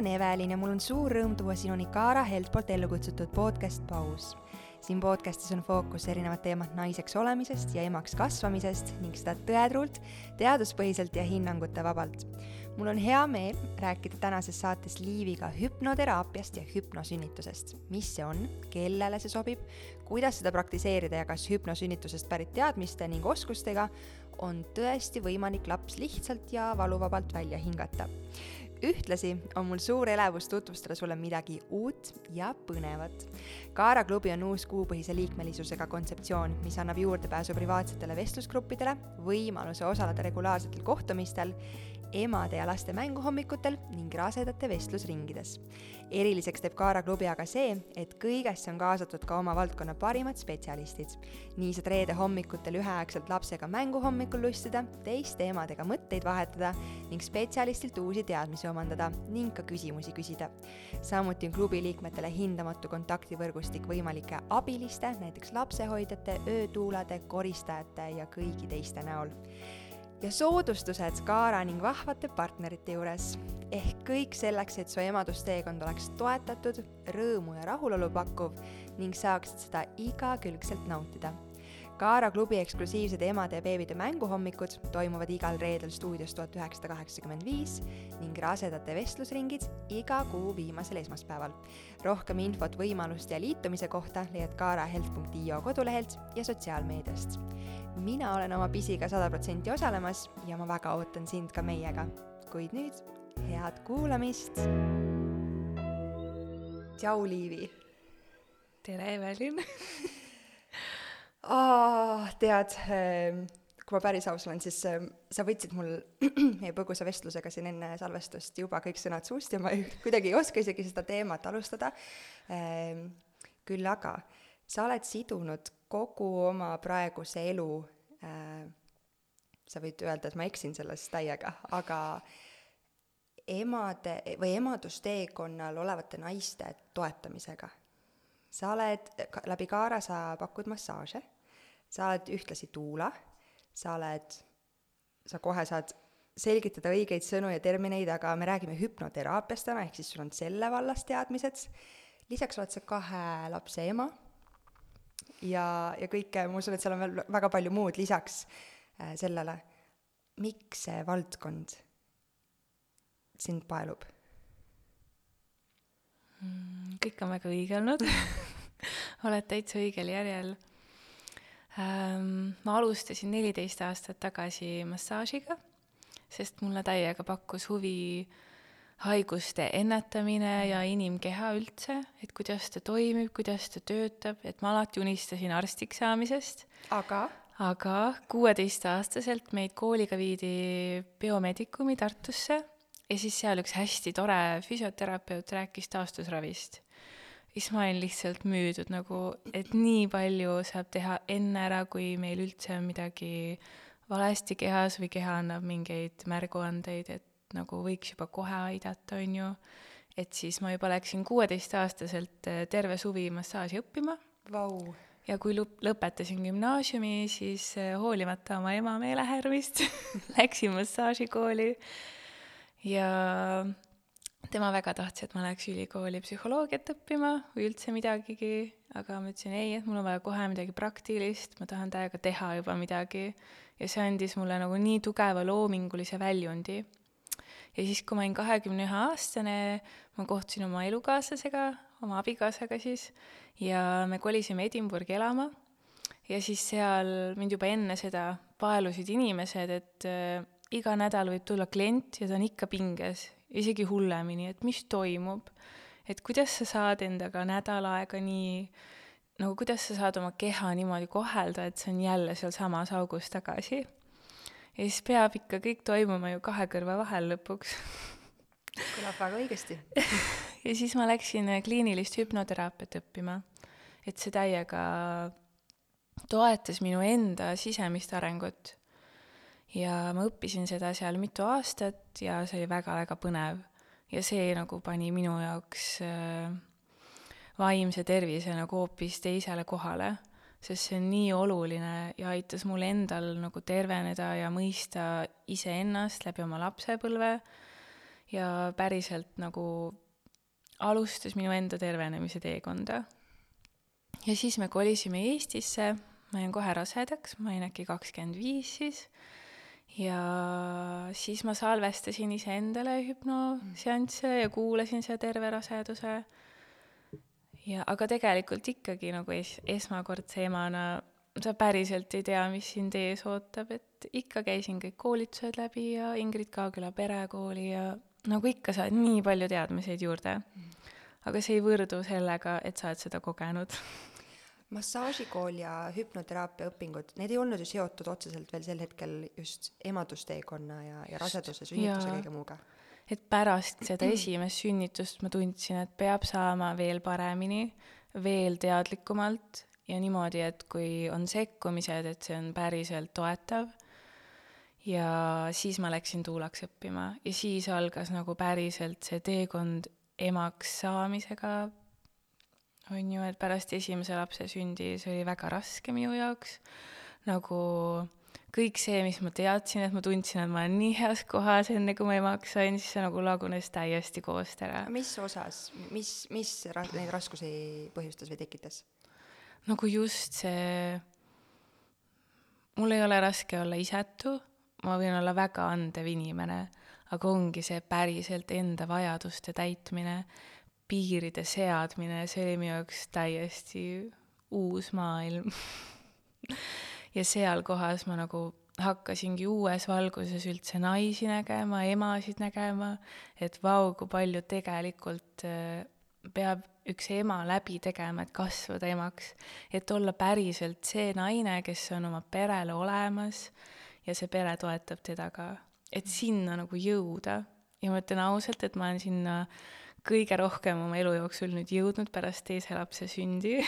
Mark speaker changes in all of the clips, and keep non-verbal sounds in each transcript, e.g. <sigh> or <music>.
Speaker 1: olen Evelin ja mul on suur rõõm tuua sinuni Kaara Helt poolt ellu kutsutud podcast Paus. siin podcastis on fookus erinevad teemad naiseks olemisest ja emaks kasvamisest ning seda tõetruult, teaduspõhiselt ja hinnangute vabalt. mul on hea meel rääkida tänases saates Liiviga hüpnoteraapiast ja hüpnosünnitusest. mis see on, kellele see sobib, kuidas seda praktiseerida ja kas hüpnosünnitusest pärit teadmiste ning oskustega on tõesti võimalik laps lihtsalt ja valuvabalt välja hingata ühtlasi on mul suur elevus tutvustada sulle midagi uut ja põnevat. Kaara klubi on uus kuupõhise liikmelisusega kontseptsioon, mis annab juurdepääsu privaatsetele vestlusgruppidele, võimaluse osaleda regulaarsetel kohtumistel emade ja laste mänguhommikutel ning rasedate vestlusringides. eriliseks teeb Kaara klubi aga see, et kõigesse on kaasatud ka oma valdkonna parimad spetsialistid. nii saad reede hommikutel üheaegselt lapsega mänguhommikul lustida, teiste emadega mõtteid vahetada ning spetsialistilt uusi teadmisi omandada ning ka küsimusi küsida. samuti on klubi liikmetele hindamatu kontaktivõrgustik võimalike abiliste, näiteks lapsehoidjate, öötuulade, koristajate ja kõigi teiste näol ja soodustused Kaara ning vahvate partnerite juures. ehk kõik selleks, et su emadusteekond oleks toetatud, rõõmu ja rahulolu pakkuv ning saaksid seda igakülgselt nautida. Kaara klubi eksklusiivsed emade ja beebide mänguhommikud toimuvad igal reedel stuudios tuhat üheksasada kaheksakümmend viis ning rasedate vestlusringid iga kuu viimasel esmaspäeval. rohkem infot võimaluste ja liitumise kohta leiad kaarahealth.io kodulehelt ja sotsiaalmeediast mina olen oma pisiga sada protsenti osalemas ja ma väga ootan sind ka meiega. kuid nüüd head kuulamist. tšau, Liivi.
Speaker 2: tere, Evelin <laughs>
Speaker 1: oh,. tead, ehm, kui ma päris aus olen, siis ehm, sa võtsid mul <clears throat> meie põgusa vestlusega siin enne salvestust juba kõik sõnad suust ja ma ei, kuidagi ei oska isegi seda teemat alustada. Ehm, küll aga sa oled sidunud kogu oma praeguse elu sa võid öelda, et ma eksin selles täiega, aga emade või emadusteekonnal olevate naiste toetamisega. Sa oled, läbi Kaara sa pakud massaaže, sa oled ühtlasi tuula, sa oled, sa kohe saad selgitada õigeid sõnu ja termineid, aga me räägime hüpnoteraapiast täna, ehk siis sul on selle vallas teadmised, lisaks oled sa kahe lapse ema ja, ja kõike, ma usun, et seal on veel väga palju muud lisaks äh, sellele. miks see valdkond sind paelub
Speaker 2: mm,? kõik on väga õige olnud <laughs> <laughs> oled täitsa õigel järjel ähm,. ma alustasin neliteist aastat tagasi massaažiga, sest mulle täiega pakkus huvi haiguste ennetamine ja inimkeha üldse, et kuidas ta toimib, kuidas ta töötab, et ma alati unistasin arstiks saamisest.
Speaker 1: aga?
Speaker 2: aga kuueteistaastaselt meid kooliga viidi biomedicumi Tartusse ja siis seal üks hästi tore füsioterapeut rääkis taastusravist. Siis ma olin lihtsalt müüdud nagu, et nii palju saab teha enne ära, kui meil üldse on midagi valesti kehas või keha annab mingeid märguandeid, et nagu võiks juba kohe aidata, on ju, et siis ma juba läksin kuueteistaastaselt äh, terve suvi massaaži õppima.
Speaker 1: Wow..
Speaker 2: ja kui lõp-, lõpetasin gümnaasiumi, siis äh, hoolimata oma ema meelehärmist <laughs> läksin massaažikooli. Ja tema väga tahtis, et ma läheks ülikooli psühholoogiat õppima või üldse midagigi, aga ma ütlesin ei, et mul on vaja kohe midagi praktilist, ma tahan täiega teha juba midagi. ja see andis mulle nagu nii tugeva loomingulise väljundi. Ja siis, kui ma olin kahekümne ühe aastane, ma kohtusin oma elukaaslasega, oma abikaasaga siis, ja me kolisime Edinburghi elama. Ja siis seal mind juba enne seda paelusid inimesed, et äh, iga nädal võib tulla klient ja ta on ikka pinges, isegi hullemini, et mis toimub, et kuidas sa saad endaga nädal aega nii nagu kuidas sa saad oma keha niimoodi kohelda, et see on jälle sealsamas augus tagasi? Ja siis peab ikka kõik toimuma ju kahe kõrva vahel lõpuks. <laughs>
Speaker 1: Kõlab väga õigesti. <laughs>
Speaker 2: Ja siis ma läksin kliinilist hüpnoteraapiat õppima, et see täiega toetas minu enda sisemist arengut. Ja ma õppisin seda seal mitu aastat ja see oli väga-väga põnev. ja see nagu pani minu jaoks äh, vaimse tervise nagu hoopis teisele kohale sest see on nii oluline ja aitas mul endal nagu terveneda ja mõista iseennast läbi oma lapsepõlve ja päriselt nagu alustas minu enda tervenemise teekonda. ja siis me kolisime Eestisse, ma jäin kohe rasedaks, ma olin äkki kakskümmend viis siis, ja siis ma salvestasin iseendale hüpnoseansse ja kuulasin seda terve raseduse. ja aga tegelikult ikkagi nagu es-, esmakordse emana sa päriselt ei tea, mis sind ees ootab, et ikka käisin kõik koolitused läbi ja Ingrid Kaagüla perekooli ja nagu ikka saad nii palju teadmiseid juurde. aga see ei võrdu sellega, et sa oled seda kogenud. <laughs>
Speaker 1: massaažikool ja hüpnoteraapia õpingud, need ei olnud ju seotud otseselt veel sel hetkel just emadusteekonna ja, ja raseduse, sünnituse kõige muuga?
Speaker 2: et pärast seda esimest sünnitust ma tundsin, et peab saama veel paremini, veel teadlikumalt ja niimoodi, et kui on sekkumised, et see on päriselt toetav. ja siis ma läksin tuulaks õppima ja siis algas nagu päriselt see teekond emaks saamisega. On ju, et pärast esimese lapse sündi, see oli väga raske minu jaoks. nagu kõik see, mis ma teadsin, et ma tundsin, et ma olen nii heas kohas, enne kui ma emaks sain, siis see nagu lagunes täiesti koost ära.
Speaker 1: mis osas, mis, mis ra-, neid raskusi põhjustas või tekitas?
Speaker 2: nagu just see, mul ei ole raske olla isetu, ma võin olla väga andev inimene, aga ongi see päriselt enda vajaduste täitmine, piiride seadmine, see oli minu jaoks täiesti uus maailm. <laughs> Ja seal kohas ma nagu hakkasingi uues valguses üldse naisi nägema, emasid nägema, et vau, kui palju tegelikult äh, peab üks ema läbi tegema, et kasvada emaks, et olla päriselt see naine, kes on oma perele olemas ja see pere toetab teda ka, et sinna nagu jõuda. ja ma ütlen ausalt, et ma olen sinna kõige rohkem oma elu jooksul nüüd jõudnud pärast teise lapse sündi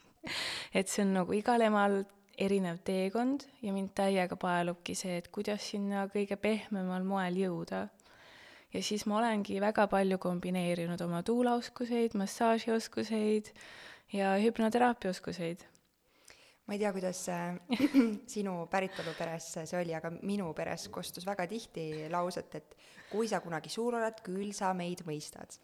Speaker 2: <laughs> et see on nagu igal emal erinev teekond ja mind täiega paelubki see, et kuidas sinna kõige pehmemal moel jõuda ja siis ma olengi väga palju kombineerinud oma tuulaoskuseid, massaažioskuseid ja hüpnoteraapia oskuseid.
Speaker 1: Ma ei tea, kuidas äh, <clears throat> sinu päritoluperes see oli, aga minu peres kostus väga tihti lauset, et kui sa kunagi suur oled, küll sa meid mõistad.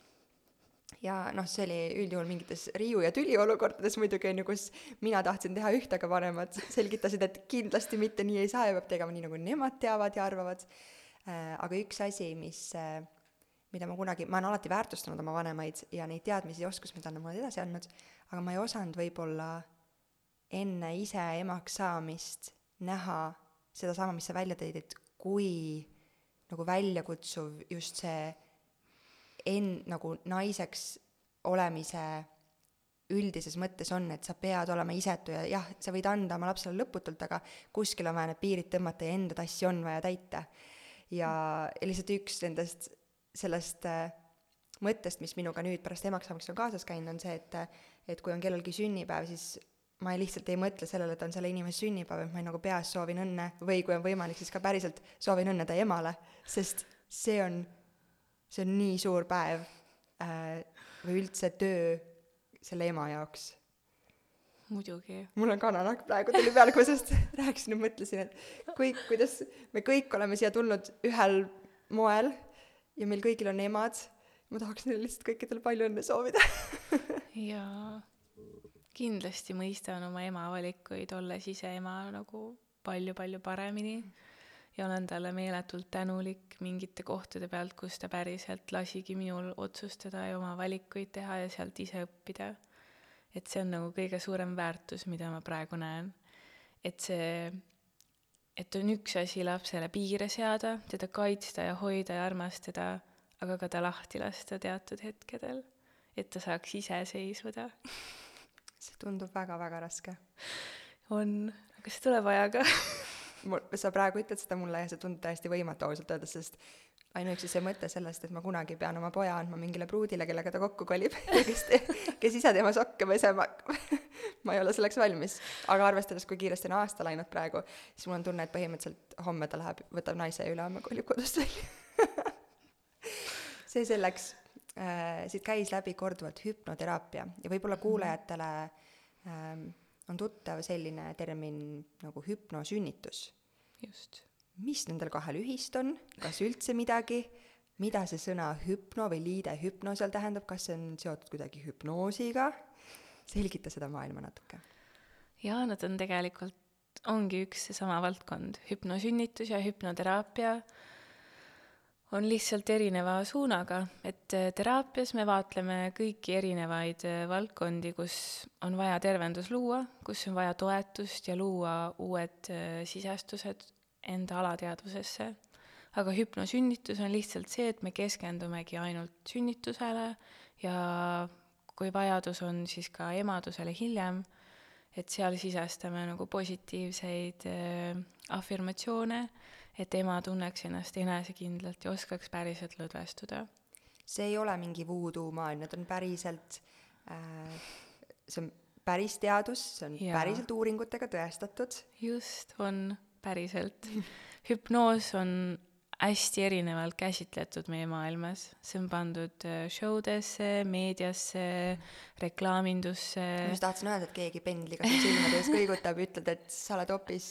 Speaker 1: Ja noh, see oli üldjuhul mingites riiu- ja tüliolukordades muidugi, on ju, kus mina tahtsin teha üht, aga vanemad selgitasid, et kindlasti mitte nii ei saa ja peab tegema nii, nagu nemad teavad ja arvavad. Äh, aga üks asi, mis, äh, mida ma kunagi, ma olen alati väärtustanud oma vanemaid ja neid teadmisi ja oskusi, mida nad mulle edasi andnud, aga ma ei osanud võib-olla enne ise emaks saamist näha sedasama, mis sa välja tõid, et kui nagu väljakutsuv just see en-, nagu naiseks olemise üldises mõttes on, et sa pead olema isetu ja jah, sa võid anda oma lapsele lõputult, aga kuskil on vaja need piirid tõmmata ja enda tassi on vaja täita. Ja, ja lihtsalt üks nendest sellest äh, mõttest, mis minuga nüüd pärast emaks saamist on kaasas käinud, on see, et et kui on kellelgi sünnipäev, siis ma ei lihtsalt ei mõtle sellele, et on selle inimese sünnipäev, et ma nagu peas soovin õnne või kui on võimalik, siis ka päriselt soovin õnne ta emale, sest see on, see on nii suur päev äh, või üldse töö selle ema jaoks
Speaker 2: muidugi.
Speaker 1: mul on kananahk praegu tuli peale, kui ma sellest <laughs> rääkisin ja mõtlesin, et kõik, kuidas me kõik oleme siia tulnud ühel moel ja meil kõigil on emad. ma tahaks neile lihtsalt kõikidele palju õnne soovida <laughs>
Speaker 2: jaa, kindlasti mõistan oma ema valikuid, olles ise ema nagu palju-palju paremini. Ja olen talle meeletult tänulik mingite kohtade pealt, kus ta päriselt lasigi minul otsustada ja oma valikuid teha ja sealt ise õppida. Et see on nagu kõige suurem väärtus, mida ma praegu näen. et see, et on üks asi lapsele piire seada, teda kaitsta ja hoida ja armastada, aga ka ta lahti lasta teatud hetkedel, et ta saaks iseseisvuda <laughs>
Speaker 1: see tundub väga-väga raske.
Speaker 2: on, aga see tuleb ajaga <laughs>
Speaker 1: mul, sa praegu ütled seda mulle ja see tundub täiesti võimatu ausalt öeldes, sest ainuüksi see mõte sellest, et ma kunagi pean oma poja andma mingile pruudile, kellega ta kokku kolib <laughs> ja kes, kes ise tema sokke pesema hakkab <laughs> ma ei ole selleks valmis. aga arvestades, kui kiiresti on aasta läinud praegu, siis mul on tunne, et põhimõtteliselt homme ta läheb, võtab naise ja ülehomme kolib kodust välja see selleks äh,, siit käis läbi korduvalt hüpnoteraapia ja võib-olla mhm. kuulajatele ähm, on tuttav selline termin nagu hüpnosünnitus.
Speaker 2: just
Speaker 1: mis nendel kahel ühist on, kas üldse midagi, mida see sõna hüpno või liide hüpno seal tähendab, kas see on seotud kuidagi hüpnoosiga? selgita seda maailma natuke.
Speaker 2: jaa, nad on tegelikult, ongi üks seesama valdkond, hüpnosünnitus ja hüpnoteraapia on lihtsalt erineva suunaga, et äh, teraapias me vaatleme kõiki erinevaid äh, valdkondi, kus on vaja tervendus luua, kus on vaja toetust ja luua uued äh, sisestused enda alateadvusesse. aga hüpnosünnitus on lihtsalt see, et me keskendumegi ainult sünnitusele ja kui vajadus on, siis ka emadusele hiljem, et seal sisestame nagu positiivseid äh, afirmatsioone et ema tunneks ennast enesekindlalt ja oskaks päriselt lõdvestuda.
Speaker 1: see ei ole mingi voodoo maailm, need on päriselt äh,, see on päris teadus, see on ja. päriselt uuringutega tõestatud.
Speaker 2: just, on päriselt. hüpnoos on hästi erinevalt käsitletud meie maailmas, see on pandud äh, show desse, meediasse, reklaamindusse.
Speaker 1: ma just tahtsin öelda, et keegi pendliga sul silmade ees kõigutab, ütled, et sa oled hoopis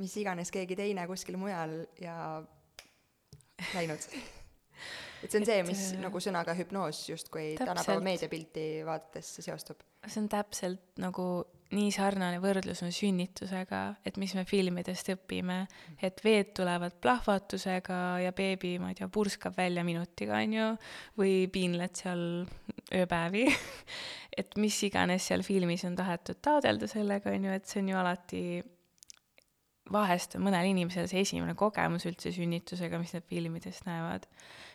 Speaker 1: mis iganes keegi teine kuskil mujal ja läinud. Et see on see, mis et, äh, nagu sõnaga hüpnoos justkui tänapäeva meediapilti vaadates seostub.
Speaker 2: see on täpselt nagu nii sarnane võrdlus on sünnitusega, et mis me filmidest õpime, et veed tulevad plahvatusega ja beebi, ma ei tea, purskab välja minutiga, on ju, või piinled seal ööpäevi. <laughs> Et mis iganes seal filmis on tahetud taodelda sellega, on ju, et see on ju alati vahest on mõnel inimesel see esimene kogemus üldse sünnitusega, mis nad filmidest näevad.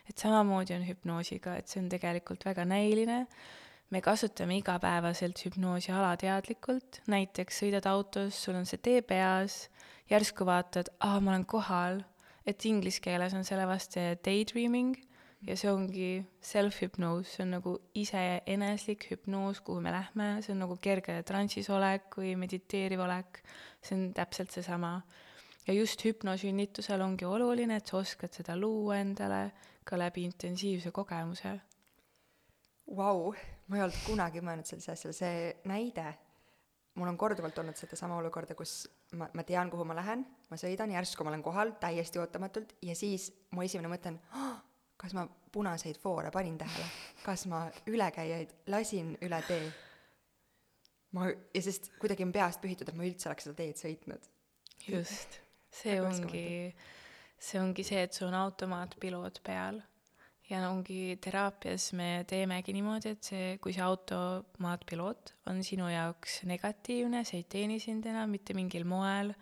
Speaker 2: et samamoodi on hüpnoosiga, et see on tegelikult väga näiline, me kasutame igapäevaselt hüpnoosi alateadlikult, näiteks sõidad autos, sul on see tee peas, järsku vaatad, aa, ma olen kohal, et inglise keeles on selle vastu daydreaming ja see ongi self-hypnoos, see on nagu iseeneslik hüpnoos, kuhu me lähme, see on nagu kerge transis olek või mediteeriv olek, see on täpselt seesama. ja just hüpnosünnitusel ongi oluline, et sa oskad seda luua endale ka läbi intensiivse kogemuse.
Speaker 1: Vau, ma ei olnud kunagi mõelnud sellise asjale, see näide, mul on korduvalt olnud sedasama olukorda, kus ma, ma tean, kuhu ma lähen, ma sõidan, järsku ma olen kohal täiesti ootamatult. Ja siis mu esimene mõte on oh,, kas ma punaseid foore panin tähele, kas ma ülekäijaid lasin üle tee? ma, ja sest kuidagi on peast pühitud, et ma üldse oleks seda teed sõitnud.
Speaker 2: just, see ongi, see ongi see, et sul on automaatpiloot peal ja ongi teraapias me teemegi niimoodi, et see, kui see automaatpiloot on sinu jaoks negatiivne, see ei teeni sind enam mitte mingil moel,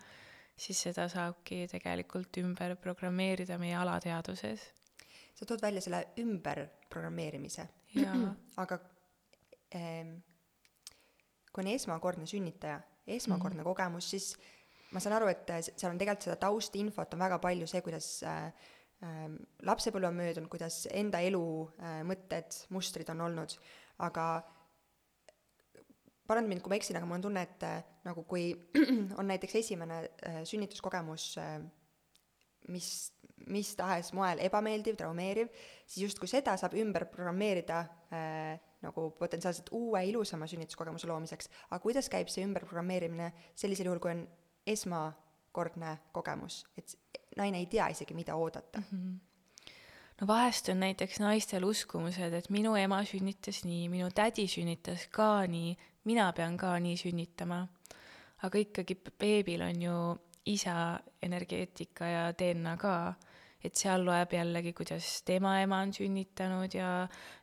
Speaker 2: siis seda saabki tegelikult ümber programmeerida meie alateadvuses
Speaker 1: sa tood välja selle ümberprogrammeerimise. <clears throat> aga ähm, kui on esmakordne sünnitaja, esmakordne mm -hmm. kogemus, siis ma saan aru, et seal on tegelikult seda taustinfot on väga palju, see, kuidas äh, äh, lapsepõlve on möödunud, kuidas enda elu äh, mõtted, mustrid on olnud, aga paranda mind, kui ma eksin, aga mul on tunne, et äh, nagu kui <clears throat> on näiteks esimene äh, sünnituskogemus äh,, mis mis tahes moel ebameeldiv, traumeeriv, siis justkui seda saab ümber programmeerida äh, nagu potentsiaalselt uue ilusama sünnituskogemuse loomiseks. aga kuidas käib see ümberprogrammeerimine sellisel juhul, kui on esmakordne kogemus, et naine ei tea isegi, mida oodata mm? -hmm
Speaker 2: no vahest on näiteks naistel uskumused, et minu ema sünnitas nii, minu tädi sünnitas ka nii, mina pean ka nii sünnitama. aga ikkagi beebil on ju isa energeetika ja DNA ka, et seal loeb jällegi, kuidas tema ema on sünnitanud ja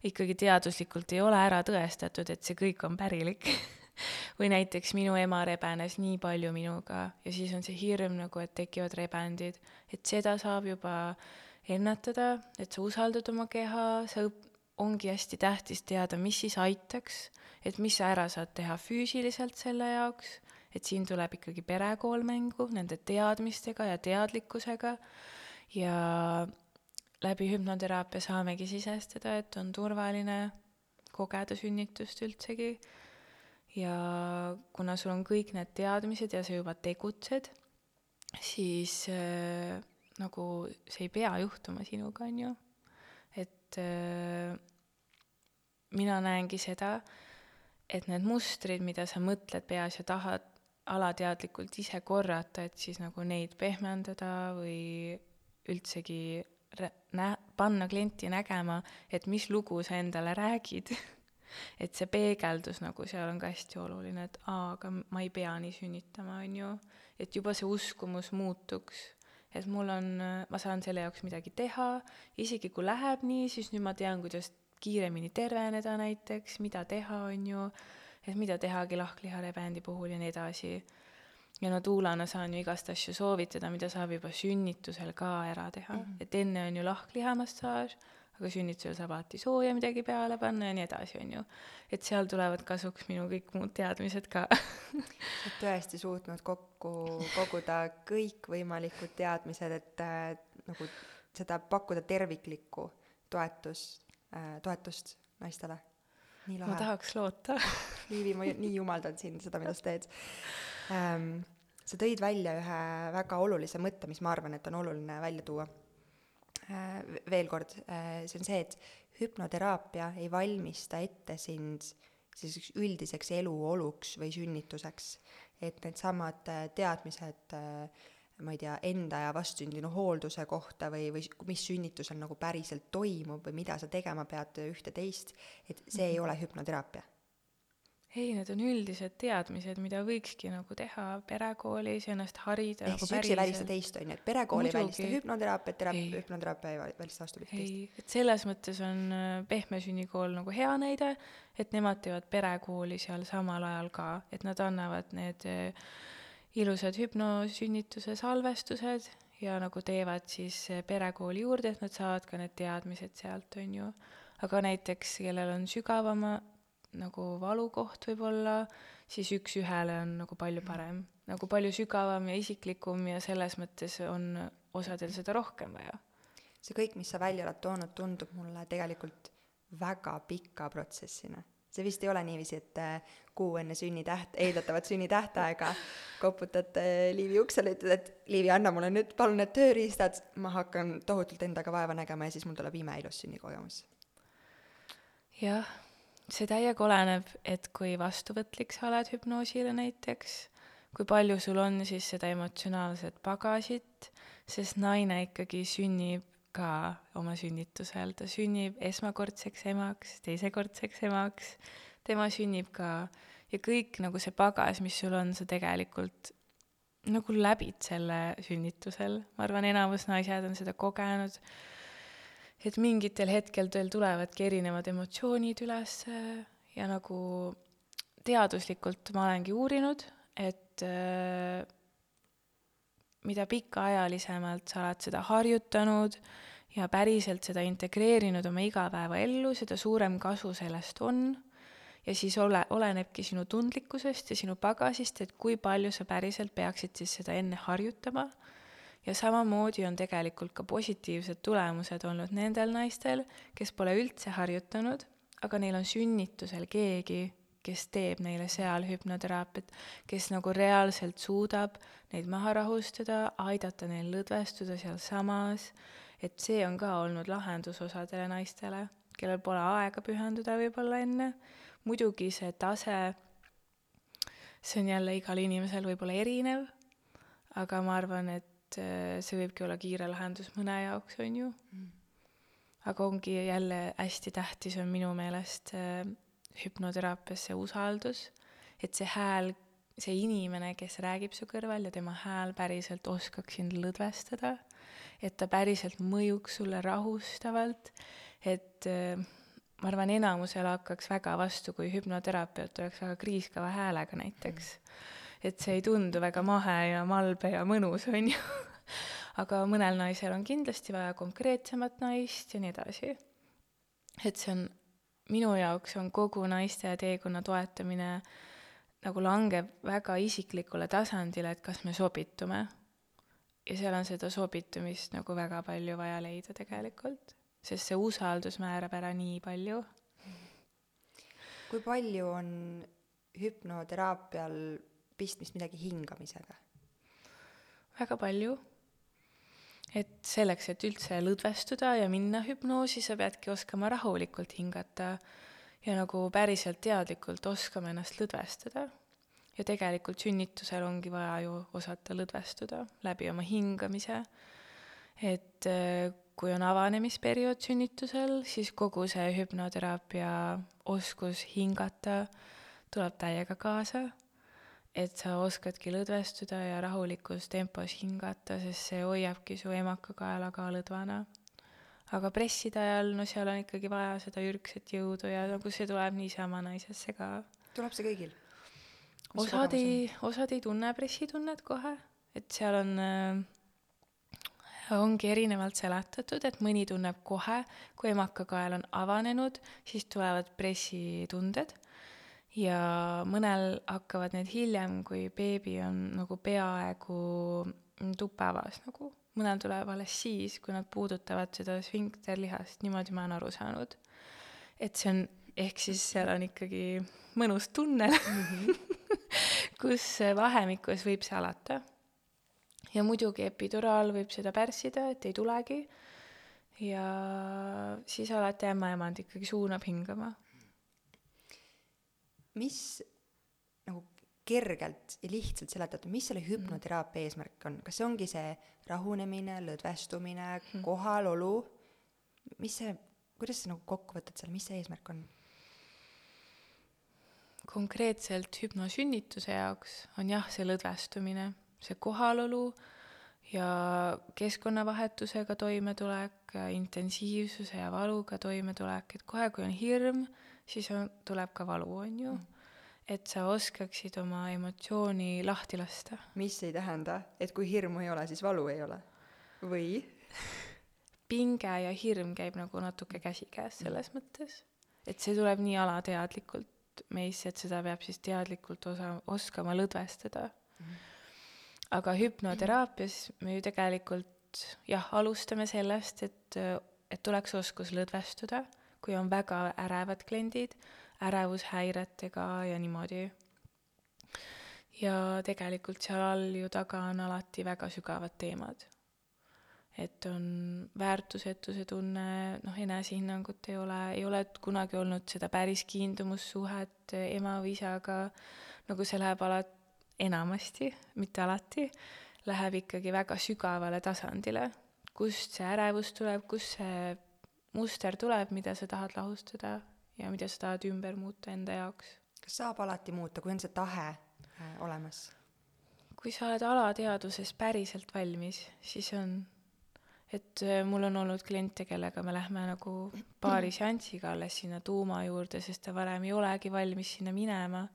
Speaker 2: ikkagi teaduslikult ei ole ära tõestatud, et see kõik on pärilik. <laughs> Või näiteks minu ema rebenes nii palju minuga ja siis on see hirm nagu, et tekivad rebendid, et seda saab juba ennetada, et sa usaldad oma keha, sa õp-, ongi hästi tähtis teada, mis siis aitaks, et mis sa ära saad teha füüsiliselt selle jaoks et siin tuleb ikkagi perekool mängu nende teadmistega ja teadlikkusega ja läbi hüpnoteraapia saamegi sisestada, et on turvaline kogeda sünnitust üldsegi. ja kuna sul on kõik need teadmised ja sa juba tegutsed, siis äh, nagu see ei pea juhtuma sinuga, on ju. et äh, mina näengi seda, et need mustrid, mida sa mõtled peas ja tahad alateadlikult ise korrata, et siis nagu neid pehmendada või üldsegi nä-, panna klienti nägema, et mis lugu sa endale räägid. <laughs> Et see peegeldus nagu seal on ka hästi oluline, et aa, aga ma ei pea nii sünnitama, on ju. et juba see uskumus muutuks, et mul on, ma saan selle jaoks midagi teha, isegi kui läheb nii, siis nüüd ma tean, kuidas kiiremini terveneda näiteks, mida teha, on ju, et mida tehagi lahkliharebendi puhul ja nii edasi. ja no tuulana saan ju igast asju soovitada, mida saab juba sünnitusel ka ära teha mm, -hmm. et enne on ju lahklihamassaaž aga sünnitusel saab alati sooja midagi peale panna ja nii edasi, on ju. et seal tulevad kasuks minu kõik muud teadmised ka
Speaker 1: et tõesti suutnud kokku koguda kõikvõimalikud teadmised, et äh, nagu seda pakkuda terviklikku toetust äh,, toetust naistele.
Speaker 2: Ma tahaks loota <laughs>
Speaker 1: Liivi, ma nii jumaldan sind seda, mida sa teed ähm,. sa tõid välja ühe väga olulise mõtte, mis ma arvan, et on oluline välja tuua Äh, veel kord, äh, see on see, et hüpnoteraapia ei valmista ette sind selliseks üldiseks eluoluks või sünnituseks. et needsamad äh, teadmised, ma ei tea, enda ja vastsündinu hoolduse kohta või, või mis sünnitusel nagu päriselt toimub või mida sa tegema pead ühte-teist, et see ei mhm. ole hüpnoteraapia
Speaker 2: ei, need on üldised teadmised, mida võikski nagu teha perekoolis, ennast harida
Speaker 1: ehk nagu siis üks ei välista teist, on ju, et perekool ei välista hüpnoteraapiat, teraap-, hüpnoteraapia ei välista vastupidi
Speaker 2: teist. ei, et selles mõttes on äh, Pehme sünnikool nagu hea näide, et nemad teevad perekooli seal samal ajal ka, et nad annavad need äh, ilusad hüpnosünnituse salvestused ja nagu teevad siis perekooli juurde, et nad saavad ka need teadmised sealt, on ju. aga näiteks, kellel on sügavama nagu valukoht võib-olla, siis üks-ühele on nagu palju parem, nagu palju sügavam ja isiklikum ja selles mõttes on osadel seda rohkem vaja.
Speaker 1: see kõik, mis sa välja oled toonud, tundub mulle tegelikult väga pika protsessina. see vist ei ole niiviisi, et kuu enne sünnitäht, eeldatavat sünnitähtaega koputad Liivi uksele, ütled, et Liivi, anna mulle nüüd palun need tööriistad, ma hakkan tohutult endaga vaeva nägema ja siis mul tuleb imeilus sünnikogemus.
Speaker 2: jah see täiega oleneb, et kui vastuvõtlik sa oled hüpnoosile näiteks, kui palju sul on siis seda emotsionaalset pagasit, sest naine ikkagi sünnib ka oma sünnitusel, ta sünnib esmakordseks emaks, teisekordseks emaks, tema sünnib ka ja kõik nagu see pagas, mis sul on, sa tegelikult nagu läbid selle sünnitusel, ma arvan, enamus naised on seda kogenud et mingitel hetkedel tulevadki erinevad emotsioonid üles ja nagu teaduslikult ma olengi uurinud, et äh, mida pikaajalisemalt sa oled seda harjutanud ja päriselt seda integreerinud oma igapäevaellu, seda suurem kasu sellest on. Ja siis ole, olenebki sinu tundlikkusest ja sinu pagasist, et kui palju sa päriselt peaksid siis seda enne harjutama ja samamoodi on tegelikult ka positiivsed tulemused olnud nendel naistel, kes pole üldse harjutanud, aga neil on sünnitusel keegi, kes teeb neile seal hüpnoteraapiat, kes nagu reaalselt suudab neid maha rahustada, aidata neil lõdvestuda sealsamas, et see on ka olnud lahendus osadele naistele, kellel pole aega pühenduda võib-olla enne. Muidugi see tase, see on jälle igal inimesel võib-olla erinev, aga ma arvan, et äh, see võibki olla kiire lahendus mõne jaoks, on ju. Mm.. aga ongi jälle hästi tähtis on minu meelest äh, hüpnoteraapias see usaldus, et see hääl, see inimene, kes räägib su kõrval ja tema hääl päriselt oskaks sind lõdvestada, et ta päriselt mõjuks sulle rahustavalt, et äh, ma arvan, enamusele hakkaks väga vastu, kui hüpnoterapeut oleks väga kriiskava häälega näiteks mm et see ei tundu väga mahe ja malbe ja mõnus, on ju. <laughs> aga mõnel naisel on kindlasti vaja konkreetsemat naist ja nii edasi. et see on, minu jaoks on kogu naiste teekonna toetamine nagu langeb väga isiklikule tasandile, et kas me sobitume. ja seal on seda sobitumist nagu väga palju vaja leida tegelikult, sest see usaldus määrab ära nii palju.
Speaker 1: kui palju on hüpnoteraapial pistmist midagi hingamisega?
Speaker 2: väga palju. et selleks, et üldse lõdvestuda ja minna hüpnoosi, sa peadki oskama rahulikult hingata ja nagu päriselt teadlikult oskama ennast lõdvestada. ja tegelikult sünnitusel ongi vaja ju osata lõdvestuda läbi oma hingamise. et kui on avanemisperiood sünnitusel, siis kogu see hüpnoteraapia oskus hingata tuleb täiega kaasa. et sa oskadki lõdvestuda ja rahulikus tempos hingata, sest see hoiabki su emakakaela ka lõdvana. aga presside ajal, no seal on ikkagi vaja seda ürgset jõudu ja nagu see tuleb niisama naisesse ka.
Speaker 1: tuleb see kõigil?
Speaker 2: osad ei, osad ei tunne pressitunnet kohe, et seal on äh, ongi erinevalt seletatud, et mõni tunneb kohe, kui emakakael on avanenud, siis tulevad pressitunded ja mõnel hakkavad need hiljem, kui beebi on nagu peaaegu tupevas nagu, mõnel tuleb alles siis, kui nad puudutavad seda sfinkterlihast, niimoodi ma olen aru saanud. et see on, ehk siis seal on ikkagi mõnus tunnel mm, -hmm. <laughs> kus vahemikus võib see alata ja muidugi epiduraal võib seda pärssida, et ei tulegi. ja siis alati ämmaemand ikkagi suunab hingama.
Speaker 1: mis nagu kergelt ja lihtsalt seletatud, mis selle hüpnoteraapia eesmärk on, kas see ongi see rahunemine, lõdvestumine mm., kohalolu, mis see, kuidas sa nagu kokku võtad selle, mis see eesmärk on?
Speaker 2: konkreetselt hüpnosünnituse jaoks on jah, see lõdvestumine see kohalolu ja keskkonnavahetusega toimetulek, intensiivsuse ja valuga toimetulek, et kohe, kui on hirm, siis on, tuleb ka valu, on ju mm. et sa oskaksid oma emotsiooni lahti lasta.
Speaker 1: mis ei tähenda, et kui hirmu ei ole, siis valu ei ole? või? <laughs>
Speaker 2: pinge ja hirm käib nagu natuke käsikäes selles mm. mõttes, et see tuleb nii alateadlikult meisse, et seda peab siis teadlikult osa, oskama lõdvestada mm aga hüpnoteraapias me ju tegelikult jah, alustame sellest, et, et tuleks oskus lõdvestuda, kui on väga ärevad kliendid, ärevushäiretega ja niimoodi. ja tegelikult seal all ju taga on alati väga sügavad teemad. et on väärtusetuse tunne, noh, enesehinnangut ei ole, ei ole kunagi olnud seda päris kiindumussuhet ema või isaga, nagu see läheb alati enamasti, mitte alati, läheb ikkagi väga sügavale tasandile, kust see ärevus tuleb, kust see muster tuleb, mida sa tahad lahustada ja mida sa tahad ümber muuta enda jaoks.
Speaker 1: kas saab alati muuta, kui on see tahe äh, olemas?
Speaker 2: kui sa oled alateadvuses päriselt valmis, siis on, et äh, mul on olnud kliente, kellega me lähme nagu paari seanssiga alles sinna tuuma juurde, sest ta varem ei olegi valmis sinna minema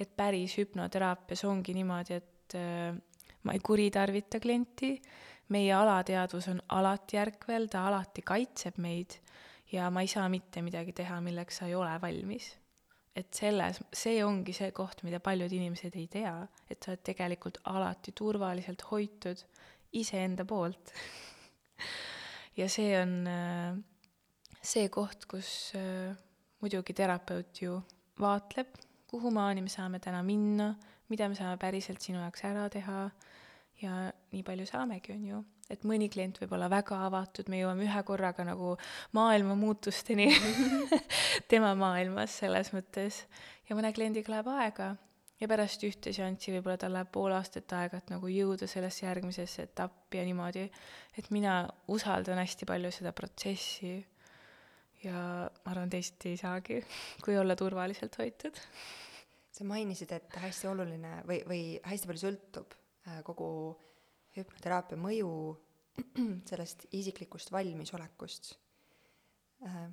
Speaker 2: et päris hüpnoteraapias ongi niimoodi, et äh, ma ei kuritarvita klienti, meie alateadvus on alati ärkvel, ta alati kaitseb meid ja ma ei saa mitte midagi teha, milleks sa ei ole valmis. et selles, see ongi see koht, mida paljud inimesed ei tea, et sa oled tegelikult alati turvaliselt hoitud iseenda poolt. <laughs> Ja see on äh, see koht, kus äh, muidugi terapeut ju vaatleb kuhu maani me saame täna minna, mida me saame päriselt sinu jaoks ära teha. Ja nii palju saamegi, on ju. et mõni klient võib olla väga avatud, me jõuame ühe korraga nagu maailma muutusteni <laughs> tema maailmas selles mõttes. Ja mõne kliendiga läheb aega. Ja pärast ühte seanssi võib-olla tal läheb pool aastat aega, et nagu jõuda sellesse järgmisesse etappi ja niimoodi, et mina usaldan hästi palju seda protsessi ja ma arvan, teisiti ei saagi, kui olla turvaliselt hoitud
Speaker 1: sa mainisid, et hästi oluline või, või hästi palju sõltub äh, kogu hüpnoteraapia mõju <clears throat> sellest isiklikust valmisolekust. Äh,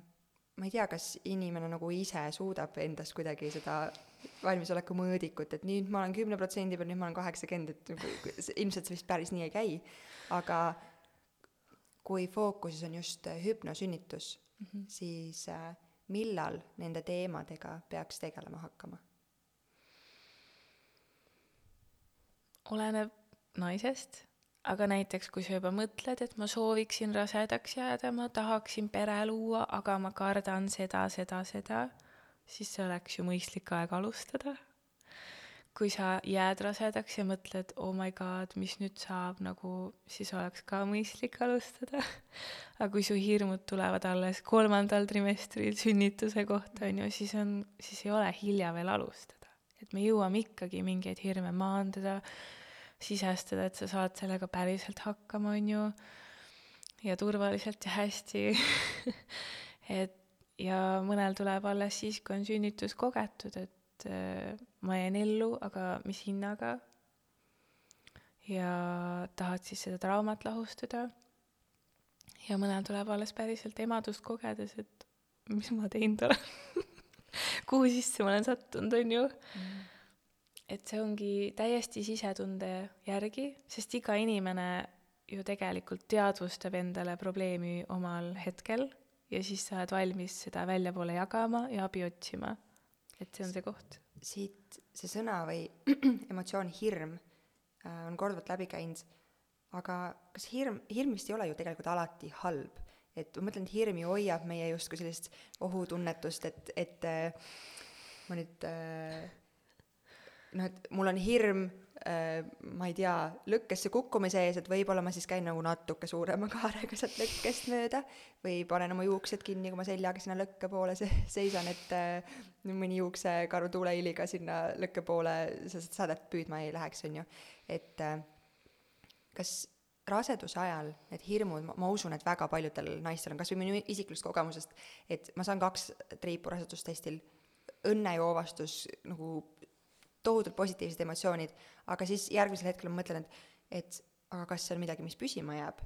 Speaker 1: ma ei tea, kas inimene nagu ise suudab endast kuidagi seda valmisoleku mõõdikut, et nüüd ma olen kümne protsendi peal, nüüd ma olen kaheksakümmend, et nagu ilmselt see vist päris nii ei käi, aga kui fookuses on just hüpnosünnitus mm, -hmm. siis äh, millal nende teemadega peaks tegelema hakkama
Speaker 2: oleneb naisest, aga näiteks kui sa juba mõtled, et ma sooviksin rasedaks jääda, ma tahaksin pere luua, aga ma kardan seda, seda, seda, siis see oleks ju mõistlik aeg alustada. Kui sa jääd rasedaks ja mõtled, oh my god, mis nüüd saab, nagu siis oleks ka mõistlik alustada. <laughs> aga kui su hirmud tulevad alles kolmandal trimestril sünnituse kohta, on ju, siis on, siis ei ole hilja veel alustada. et me jõuame ikkagi mingeid hirme maandada sisestada, et sa saad sellega päriselt hakkama, on ju. ja turvaliselt ja hästi <laughs> et ja mõnel tuleb alles siis, kui on sünnitus kogetud, et äh, ma jään ellu, aga mis hinnaga. ja tahad siis seda traumat lahustada. ja mõnel tuleb alles päriselt emadust kogedes, et mis ma teinud olen <laughs> kuhu sisse ma olen sattunud, on ju mm. et see ongi täiesti sisetunde järgi, sest iga inimene ju tegelikult teadvustab endale probleemi omal hetkel ja siis sa oled valmis seda väljapoole jagama ja abi otsima. Et see on see koht.
Speaker 1: siit see sõna või <clears throat> emotsioon hirm äh, on korduvalt läbi käinud, aga kas hirm, hirm vist ei ole ju tegelikult alati halb, et ma mõtlen, et hirm ju hoiab meie justkui sellist ohutunnetust, et, et äh, ma nüüd äh, noh, et mul on hirm äh, ma ei tea, lõkkesse kukkumise ees, et võib-olla ma siis käin nagu natuke suurema kaarega sealt lõkkest mööda või panen oma juuksed kinni, kui ma seljaga sinna lõkke poole se-, seisan, et äh, mõni juuksekaru tuuleiliga sinna lõkke poole seda sädet püüdma ei läheks, on ju. et äh, kas raseduse ajal need hirmud, ma usun, et väga paljudel naistel on, kas või minu isiklikust kogemusest, et ma saan kaks triipu rasedustestil, õnnejoovastus nagu tohutult positiivsed emotsioonid, aga siis järgmisel hetkel ma mõtlen, et, et aga kas see on midagi, mis püsima jääb,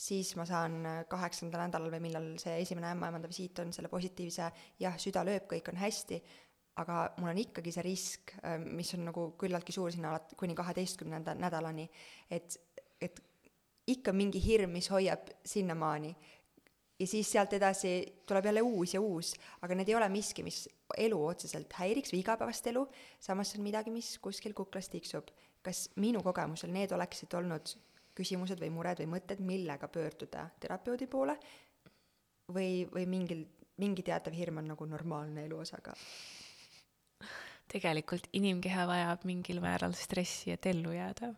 Speaker 1: siis ma saan kaheksandal nädalal või millal see esimene ämmaemanda visiit on, selle positiivse jah, süda lööb, kõik on hästi, aga mul on ikkagi see risk, mis on nagu küllaltki suur sinna alati kuni kaheteistkümnenda nädalani, et, et ikka mingi hirm, mis hoiab sinnamaani ja siis sealt edasi tuleb jälle uus ja uus, aga need ei ole miski, mis elu otseselt häiriks või igapäevast elu, samas see on midagi, mis kuskil kuklas tiksub. kas minu kogemusel need oleksid olnud küsimused või mured või mõtted, millega pöörduda terapeudi poole või, või mingil, mingi teatav hirm on nagu normaalne elu osa ka?
Speaker 2: tegelikult inimkeha vajab mingil määral stressi, et ellu jääda.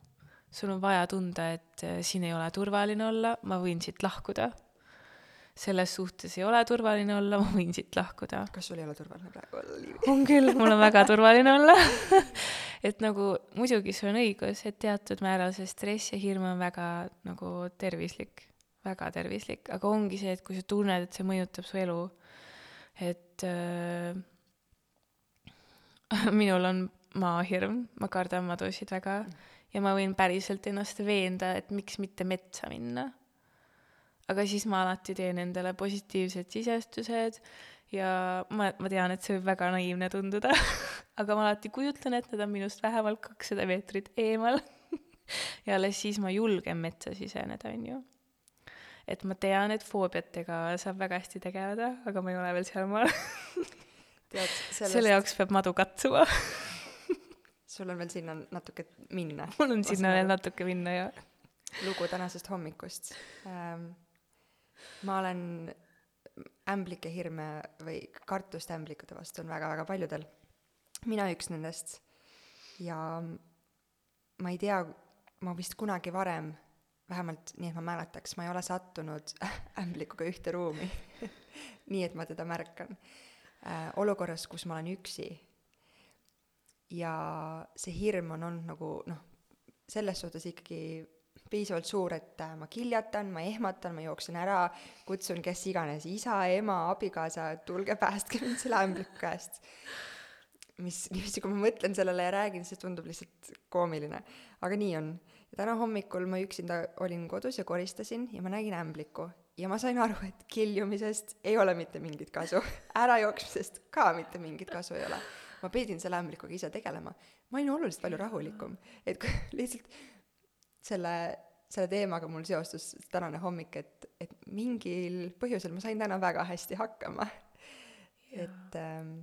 Speaker 2: sul on vaja tunda, et siin ei ole turvaline olla, ma võin siit lahkuda selles suhtes ei ole turvaline olla, ma võin siit lahkuda.
Speaker 1: kas sul ei ole turvaline praegu olla, Liivi?
Speaker 2: on küll, mul on väga turvaline olla <laughs> et nagu muidugi sul on õigus, et teatud määral see stress ja hirm on väga nagu tervislik, väga tervislik, aga ongi see, et kui sa tunned, et see mõjutab su elu, et äh, <laughs> minul on maahirm, ma kardan madusid väga mm. ja ma võin päriselt ennast veenda, et miks mitte metsa minna aga siis ma alati teen endale positiivsed sisestused ja ma, ma tean, et see võib väga naiivne tunduda <laughs> aga ma alati kujutlen, et nad on minust vähemalt kakssada meetrit eemal <laughs> ja alles siis ma julgen metsa siseneda, on ju. et ma tean, et foobiatega saab väga hästi tegeleda, aga ma ei ole veel sealmaal <laughs> sellest... selle jaoks peab madu katsuma
Speaker 1: sul on veel sinna natuke minna.
Speaker 2: mul on sinna veel natuke minna, jah.
Speaker 1: lugu tänasest hommikust ähm, ma olen ämblike hirme või kartust ämblikute vastu on väga-väga paljudel. mina üks nendest. ja ma ei tea, ma vist kunagi varem, vähemalt nii, et ma mäletaks, ma ei ole sattunud <laughs> ämblikuga ühte ruumi <laughs> nii, et ma teda märkan äh,. olukorras, kus ma olen üksi. ja see hirm on olnud nagu noh, selles suhtes ikkagi piisavalt suur, et äh, ma kiljatan, ma ehmatan, ma jooksen ära, kutsun kes iganes, isa, ema, abikaasa, tulge päästke mind selle ämbliku käest. mis, niiviisi, kui ma mõtlen sellele ja räägin, see tundub lihtsalt koomiline. aga nii on. ja täna hommikul ma üksinda olin kodus ja koristasin ja ma nägin ämblikku ja ma sain aru, et kiljumisest ei ole mitte mingit kasu, ärajooksmisest ka mitte mingit kasu ei ole. ma pidin selle ämblikuga ise tegelema. ma olin oluliselt palju rahulikum, et kui lihtsalt selle, selle teemaga mul seostus tänane hommik, et, et mingil põhjusel ma sain täna väga hästi hakkama. et ähm,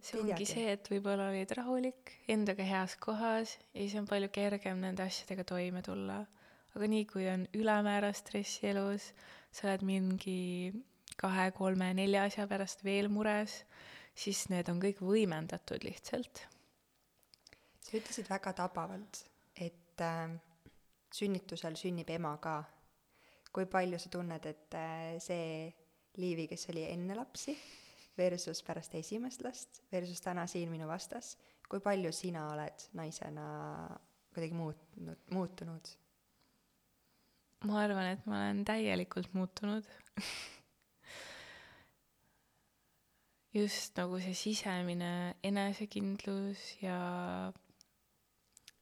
Speaker 2: see ongi teagi. see, et võib-olla olid rahulik, endaga heas kohas ja siis on palju kergem nende asjadega toime tulla. aga nii, kui on ülemäära stressi elus, sa oled mingi kahe, kolme, nelja asja pärast veel mures, siis need on kõik võimendatud lihtsalt.
Speaker 1: sa ütlesid väga tabavalt, et äh, sünnitusel sünnib ema ka. kui palju sa tunned, et äh, see Liivi, kes oli enne lapsi, versus pärast esimest last, versus täna siin minu vastas, kui palju sina oled naisena kuidagi muutnud, muutunud?
Speaker 2: ma arvan, et ma olen täielikult muutunud <laughs> just nagu see sisemine enesekindlus ja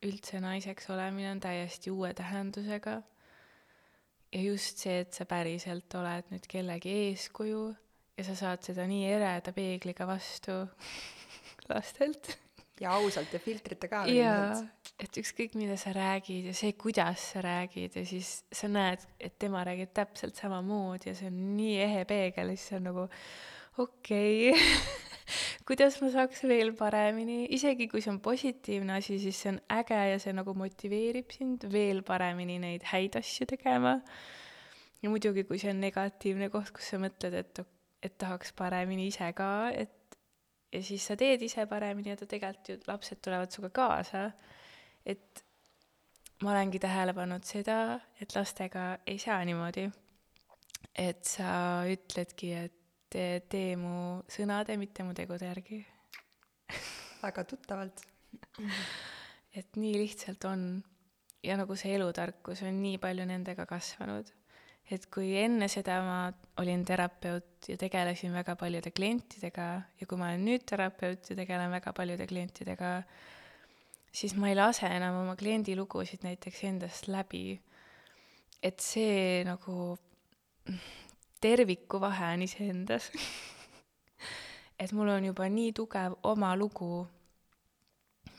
Speaker 2: üldse naiseks olemine on täiesti uue tähendusega. ja just see, et sa päriselt oled nüüd kellegi eeskuju ja sa saad seda nii ereda peegliga vastu <laughs> lastelt.
Speaker 1: ja ausalt ja filtrita ka.
Speaker 2: jaa, et ükskõik, mida sa räägid ja see, kuidas sa räägid ja siis sa näed, et tema räägib täpselt samamoodi ja see on nii ehe peegel ja siis on nagu okei okay. <laughs> kuidas ma saaks veel paremini, isegi kui see on positiivne asi, siis see on äge ja see nagu motiveerib sind veel paremini neid häid asju tegema. ja muidugi, kui see on negatiivne koht, kus sa mõtled, et, et tahaks paremini ise ka, et ja siis sa teed ise paremini ja ta tegelikult ju, lapsed tulevad sinuga kaasa. et ma olengi tähele pannud seda, et lastega ei saa niimoodi. et sa ütledki, et tee, tee mu sõnade, mitte mu tegude järgi
Speaker 1: väga tuttavalt <laughs>
Speaker 2: et nii lihtsalt on. ja nagu see elutarkus on nii palju nendega kasvanud. et kui enne seda ma olin terapeut ja tegelesin väga paljude klientidega ja kui ma olen nüüd terapeut ja tegelen väga paljude klientidega, siis ma ei lase enam oma kliendi lugusid näiteks endast läbi. et see nagu terviku vahe on iseendas. <laughs> Et mul on juba nii tugev oma lugu,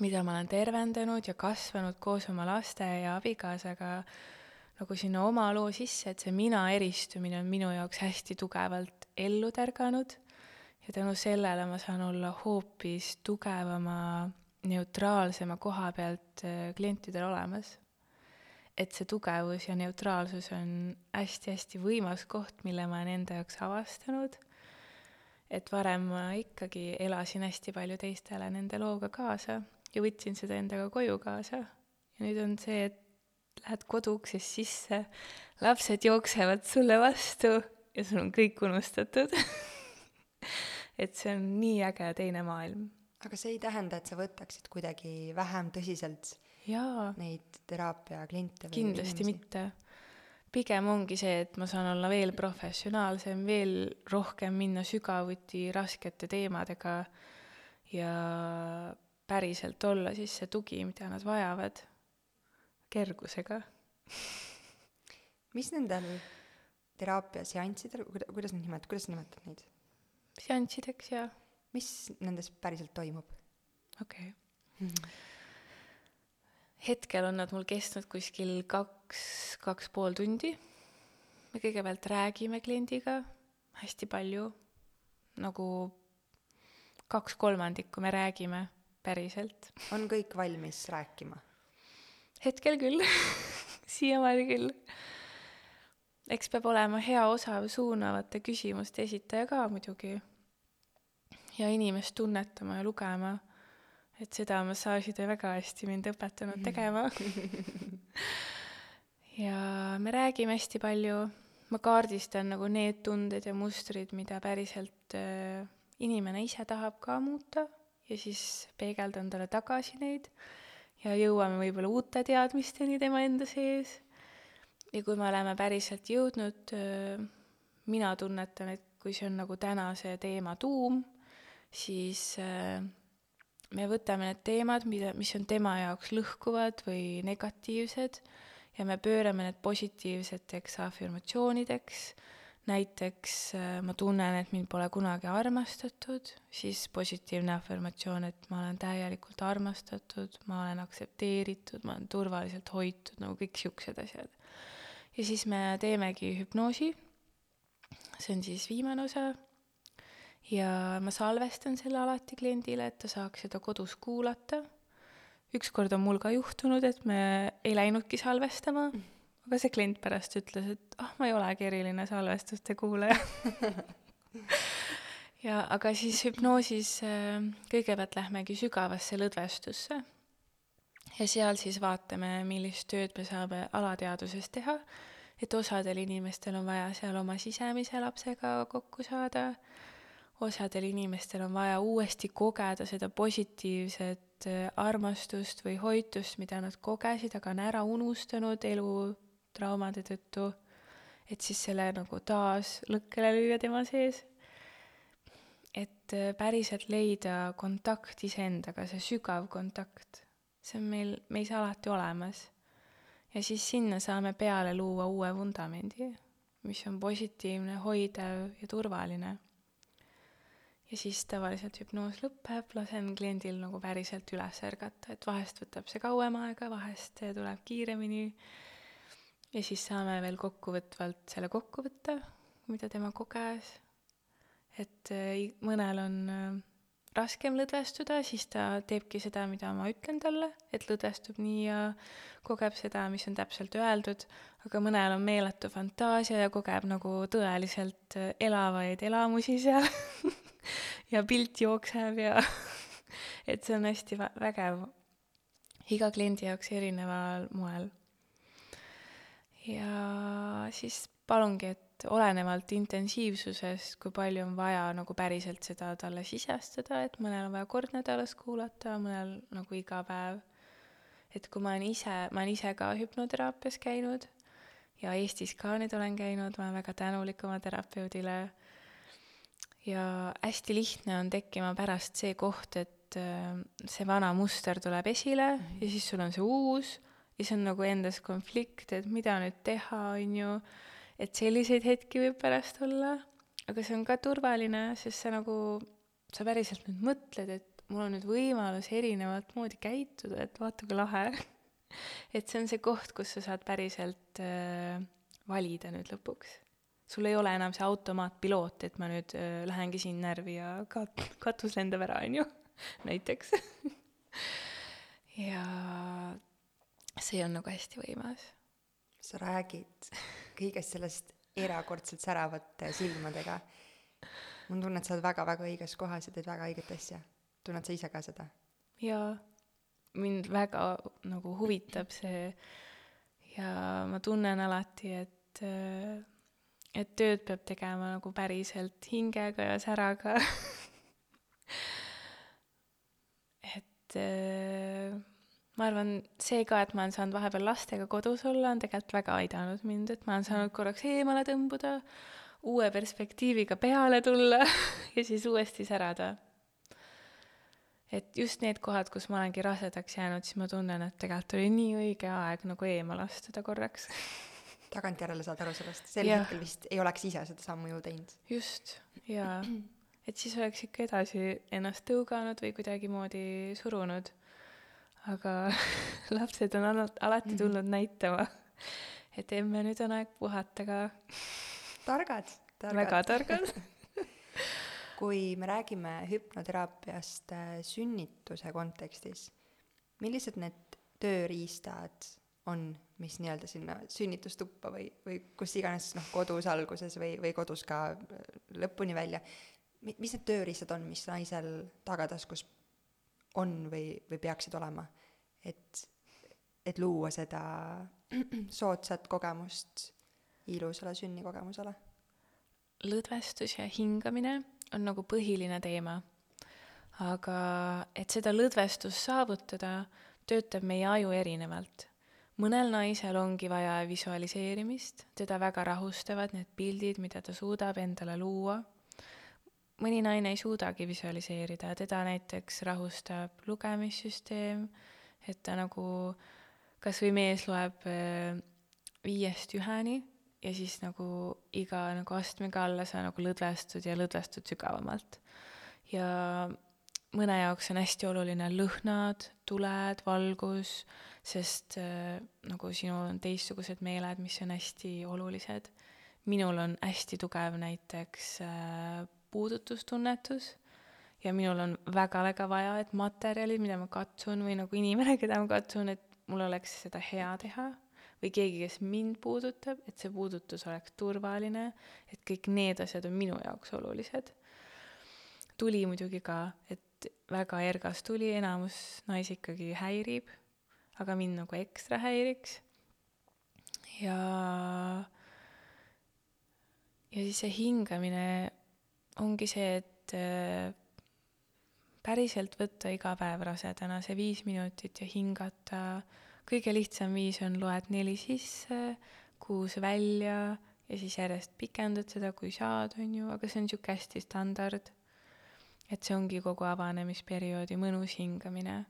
Speaker 2: mida ma olen tervendanud ja kasvanud koos oma laste ja abikaasaga nagu sinna oma loo sisse, et see mina eristumine on minu jaoks hästi tugevalt ellu tärganud. Ja tänu sellele ma saan olla hoopis tugevama, neutraalsema koha pealt äh, klientidel olemas et see tugevus ja neutraalsus on hästi-hästi võimas koht, mille ma olen enda jaoks avastanud. et varem ma ikkagi elasin hästi palju teistele nende looga kaasa ja võtsin seda endaga koju kaasa. ja nüüd on see, et lähed koduuksest sisse, lapsed jooksevad sulle vastu ja sul on kõik unustatud <laughs> et see on nii äge teine maailm.
Speaker 1: aga see ei tähenda, et sa võtaksid kuidagi vähem tõsiselt. Neid teraapia kliente
Speaker 2: või kindlasti inimesi. mitte. pigem ongi see, et ma saan olla veel professionaalsem, veel rohkem minna sügavuti raskete teemadega ja päriselt olla siis see tugi, mida nad vajavad, kergusega
Speaker 1: mis nendel teraapiaseanssidel, kuidas neid nimetad, kuidas sa nimetad neid?
Speaker 2: seanssideks, jaa.
Speaker 1: mis nendes päriselt toimub?
Speaker 2: okei okay hetkel on nad mul kestnud kuskil kaks, kaks pool tundi. me kõigepealt räägime kliendiga hästi palju, nagu kaks kolmandikku me räägime päriselt.
Speaker 1: on kõik valmis rääkima?
Speaker 2: hetkel küll <laughs> siiamaani küll. eks peab olema hea osav suunavate küsimuste esitaja ka muidugi. ja inimest tunnetama ja lugema et seda on massaažitöö väga hästi mind õpetanud tegema. <laughs> Ja me räägime hästi palju, ma kaardistan nagu need tunded ja mustrid, mida päriselt äh, inimene ise tahab ka muuta. Ja siis peegeldan talle tagasi neid. Ja jõuame võib-olla uute teadmisteni tema enda sees. ja kui me oleme päriselt jõudnud äh,, mina tunnetan, et kui see on nagu tänase teema tuum, siis äh, me võtame need teemad, mida, mis on tema jaoks lõhkuvad või negatiivsed ja me pöörame need positiivseteks afirmatsioonideks. näiteks äh, ma tunnen, et mind pole kunagi armastatud, siis positiivne afirmatsioon, et ma olen täielikult armastatud, ma olen aktsepteeritud, ma olen turvaliselt hoitud, nagu kõik siuksed asjad. ja siis me teemegi hüpnoosi. see on siis viimane osa ja ma salvestan selle alati kliendile, et ta saaks seda kodus kuulata. ükskord on mul ka juhtunud, et me ei läinudki salvestama, aga see klient pärast ütles, et ah oh,, ma ei olegi eriline salvestuste kuulaja. <laughs> Ja aga siis hüpnoosis äh, kõigepealt lähmegi sügavasse lõdvestusse. Ja seal siis vaatame, millist tööd me saame alateadvuses teha, et osadel inimestel on vaja seal oma sisemise lapsega kokku saada osadel inimestel on vaja uuesti kogeda seda positiivset äh, armastust või hoitust, mida nad kogesid, aga on ära unustanud elu traumade tõttu, et siis selle nagu taas lõkkele lüüa tema sees. et äh, päriselt leida kontakt iseendaga, see sügav kontakt, see on meil, meis alati olemas. ja siis sinna saame peale luua uue vundamendi, mis on positiivne, hoidev ja turvaline ja siis tavaliselt hüpnoos lõpeb, lasen kliendil nagu päriselt üles ärgata, et vahest võtab see kauem aega, vahest tuleb kiiremini. ja siis saame veel kokkuvõtvalt selle kokku võtta, mida tema koges. et äh, mõnel on äh, raskem lõdvestuda, siis ta teebki seda, mida ma ütlen talle, et lõdvestub nii ja kogeb seda, mis on täpselt öeldud, aga mõnel on meeletu fantaasia ja kogeb nagu tõeliselt äh, elavaid elamusi seal <laughs> <laughs> ja pilt jookseb ja <laughs> et see on hästi vägev. iga kliendi jaoks erineval moel. ja siis palungi, et olenevalt intensiivsusest, kui palju on vaja nagu päriselt seda talle sisestada, et mõnel on vaja kord nädalas kuulata, mõnel nagu iga päev. et kui ma olen ise, ma olen ise ka hüpnoteraapias käinud ja Eestis ka nüüd olen käinud, ma olen väga tänulik oma terapeudile ja hästi lihtne on tekkima pärast see koht, et äh, see vana muster tuleb esile mm -hmm. ja siis sul on see uus ja see on nagu endas konflikt, et mida nüüd teha, on ju, et selliseid hetki võib pärast olla, aga see on ka turvaline, sest sa nagu, sa päriselt nüüd mõtled, et mul on nüüd võimalus erinevat moodi käituda, et vaata kui lahe. <laughs> Et see on see koht, kus sa saad päriselt äh, valida nüüd lõpuks sul ei ole enam see automaatpiloot, et ma nüüd äh, lähengi siin närvi ja kat-, katus lendab ära, on ju, <laughs> näiteks ja see on nagu hästi võimas.
Speaker 1: sa räägid kõigest sellest erakordselt säravate silmadega. mul on tunne, et sa oled väga-väga õiges kohas ja teed väga õiget asja. tunned sa ise ka seda?
Speaker 2: jaa, mind väga nagu huvitab see ja ma tunnen alati, et äh, et tööd peab tegema nagu päriselt hingega ja säraga <laughs> et äh, ma arvan, see ka, et ma olen saanud vahepeal lastega kodus olla, on tegelikult väga aidanud mind, et ma olen saanud korraks eemale tõmbuda, uue perspektiiviga peale tulla <laughs> ja siis uuesti särada. et just need kohad, kus ma olengi rasedaks jäänud, siis ma tunnen, et tegelikult oli nii õige aeg nagu eemale astuda korraks <laughs>
Speaker 1: tagantjärele saad aru sellest, sel ja. hetkel vist ei oleks ise seda sammu ju teinud.
Speaker 2: just, jaa. <clears throat> et siis oleks ikka edasi ennast tõuganud või kuidagimoodi surunud. aga <laughs> lapsed on alati, mhm. tulnud mm -hmm. näitama, et emme, nüüd on aeg puhata ka.
Speaker 1: targad,
Speaker 2: targad. väga targad <laughs>
Speaker 1: kui me räägime hüpnoteraapiast äh, sünnituse kontekstis, millised need tööriistad on, mis nii-öelda sinna sünnitustuppa või, või kus iganes, noh, kodus alguses või, või kodus ka äh, lõpuni välja, mis need tööriistad on, mis naisel tagataskus on või, või peaksid olema, et, et luua seda <clears throat> soodsat kogemust ilusale sünnikogemusele?
Speaker 2: lõdvestus ja hingamine on nagu põhiline teema. aga et seda lõdvestust saavutada, töötab meie aju erinevalt mõnel naisel ongi vaja visualiseerimist, teda väga rahustavad need pildid, mida ta suudab endale luua. mõni naine ei suudagi visualiseerida, teda näiteks rahustab lugemissüsteem, et ta nagu, kas või mees loeb äh, viiest üheni ja siis nagu iga nagu astmega alla sa nagu lõdvestud ja lõdvestud sügavamalt. ja mõne jaoks on hästi oluline lõhnad, tuled, valgus sest äh, nagu sinul on teistsugused meeled, mis on hästi olulised. minul on hästi tugev näiteks äh, puudutustunnetus ja minul on väga-väga vaja, et materjalid, mida ma katsun või nagu inimene, keda ma katsun, et mul oleks seda hea teha või keegi, kes mind puudutab, et see puudutus oleks turvaline, et kõik need asjad on minu jaoks olulised. tuli muidugi ka, et väga ergas tuli, enamus naisi ikkagi häirib aga mind nagu ekstra häiriks. ja, ja siis see hingamine ongi see, et äh, päriselt võtta iga päev rasedana see viis minutit ja hingata. kõige lihtsam viis on loed neli sisse, kuus välja ja siis järjest pikendad seda, kui saad, on ju, aga see on niisugune hästi standard. Et see ongi kogu avanemisperioodi mõnus hingamine.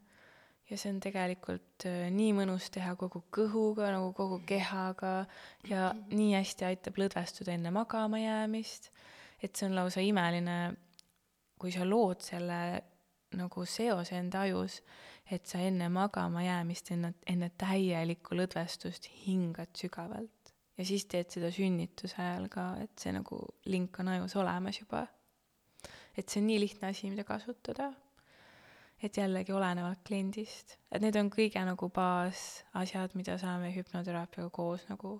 Speaker 2: ja see on tegelikult äh, nii mõnus teha kogu kõhuga nagu kogu kehaga ja nii hästi aitab lõdvestuda enne magama jäämist, et see on lausa imeline, kui sa lood selle nagu seose enda ajus, et sa enne magama jäämist, enne, enne täielikku lõdvestust hingad sügavalt ja siis teed seda sünnituse ajal ka, et see nagu link on ajus olemas juba. Et see on nii lihtne asi, mida kasutada. et jällegi olenevalt kliendist, et need on kõige nagu baasasjad, mida saame hüpnoteraapiaga koos nagu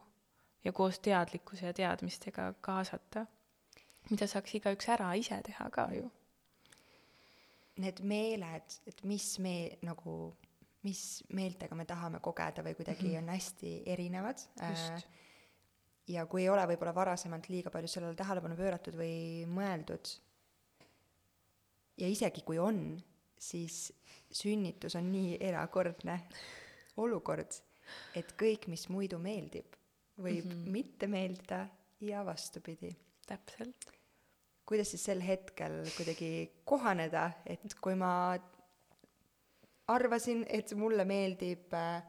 Speaker 2: ja koos teadlikkuse ja teadmistega kaasata, mida saaks igaüks ära ise teha ka ju.
Speaker 1: Need meeled, et mis me nagu, mis meeltega me tahame kogeda või kuidagi mm -hmm. on hästi erinevad. Äh, ja kui ei ole võib-olla varasemalt liiga palju sellele tähelepanu pööratud või mõeldud, ja isegi kui on, siis sünnitus on nii erakordne olukord, et kõik, mis muidu meeldib, võib mm -hmm. mitte meeldida ja vastupidi.
Speaker 2: täpselt.
Speaker 1: kuidas siis sel hetkel kuidagi kohaneda, et kui ma arvasin, et mulle meeldib äh,